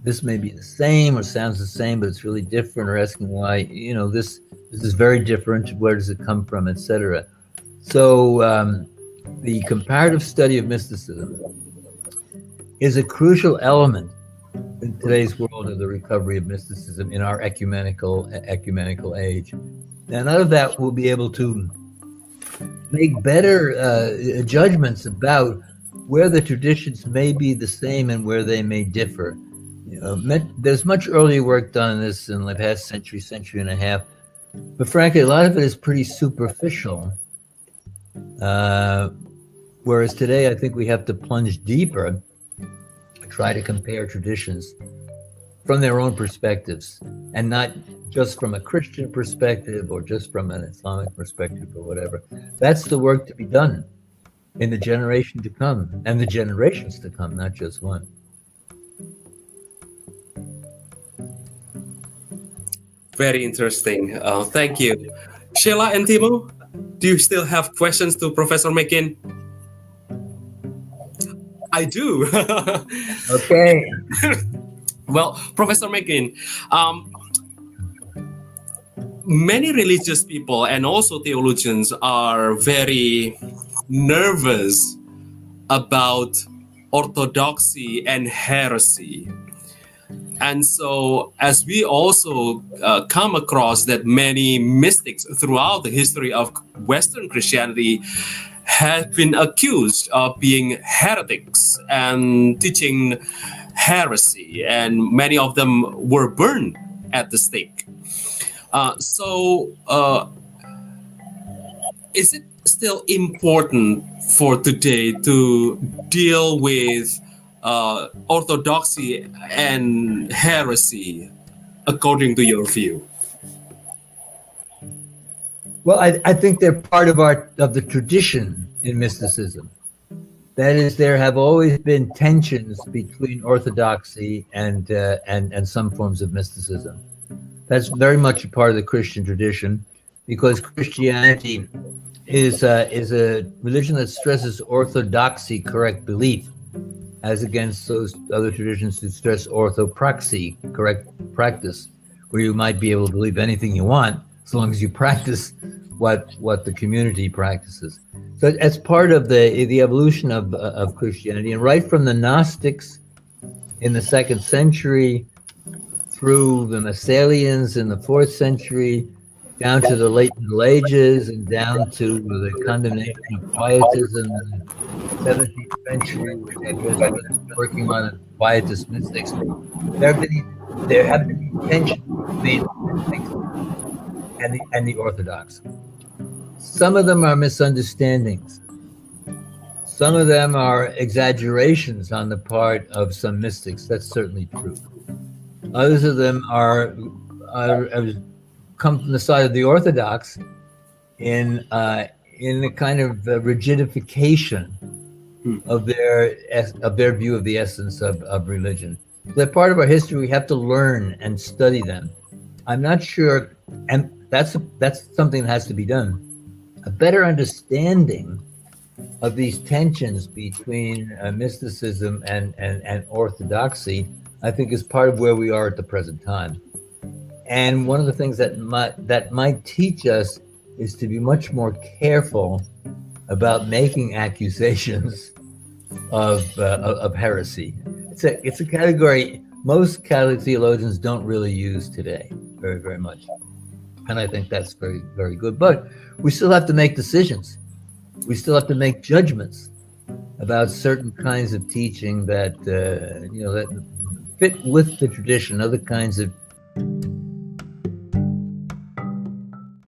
this may be the same or sounds the same, but it's really different, or asking why, you know, this this is very different. Where does it come from, etc. So um, the comparative study of mysticism is a crucial element in today's world of the recovery of mysticism in our ecumenical ecumenical age. And out of that, we'll be able to make better uh, judgments about where the traditions may be the same and where they may differ. You know, there's much earlier work done on this in the past century, century and a half, but frankly, a lot of it is pretty superficial. Uh, whereas today, I think we have to plunge deeper, try to compare traditions from their own perspectives and not just from a Christian perspective or just from an Islamic perspective or whatever. That's the work to be done in the generation to come and the generations to come, not just one. Very interesting. Uh, thank you. Sheila and Timo, do you still have questions to Professor McGinn? I do. okay. well, Professor McGinn, um, many religious people and also theologians are very nervous about orthodoxy and heresy. And so, as we also uh, come across that many mystics throughout the history of Western Christianity have been accused of being heretics and teaching heresy, and many of them were burned at the stake. Uh, so, uh, is it still important for today to deal with uh, orthodoxy and heresy, according to your view? Well, I, I think they're part of our of the tradition in mysticism. That is, there have always been tensions between orthodoxy and uh, and and some forms of mysticism. That's very much a part of the Christian tradition, because Christianity is uh, is a religion that stresses orthodoxy, correct belief, as against those other traditions that stress orthopraxy, correct practice, where you might be able to believe anything you want as long as you practice what what the community practices. So as part of the the evolution of of Christianity, and right from the Gnostics in the second century through the Massalians in the fourth century, down to the late Middle Ages, and down to the condemnation of Quietism in the 17th century, which was working on Quietist mystics. There have been there have been tensions between and the, and the Orthodox. Some of them are misunderstandings. Some of them are exaggerations on the part of some mystics. That's certainly true. Others of them are, are, are come from the side of the Orthodox in uh, in a kind of uh, rigidification hmm. of their of their view of the essence of, of religion. They're part of our history. We have to learn and study them. I'm not sure, and that's that's something that has to be done. A better understanding of these tensions between uh, mysticism and, and, and orthodoxy I think is part of where we are at the present time. And one of the things that might that might teach us is to be much more careful about making accusations of uh, of heresy. It's a it's a category most Catholic theologians don't really use today very very much, and I think that's very very good. But we still have to make decisions. We still have to make judgments about certain kinds of teaching that uh, you know that fit with the tradition, other kinds of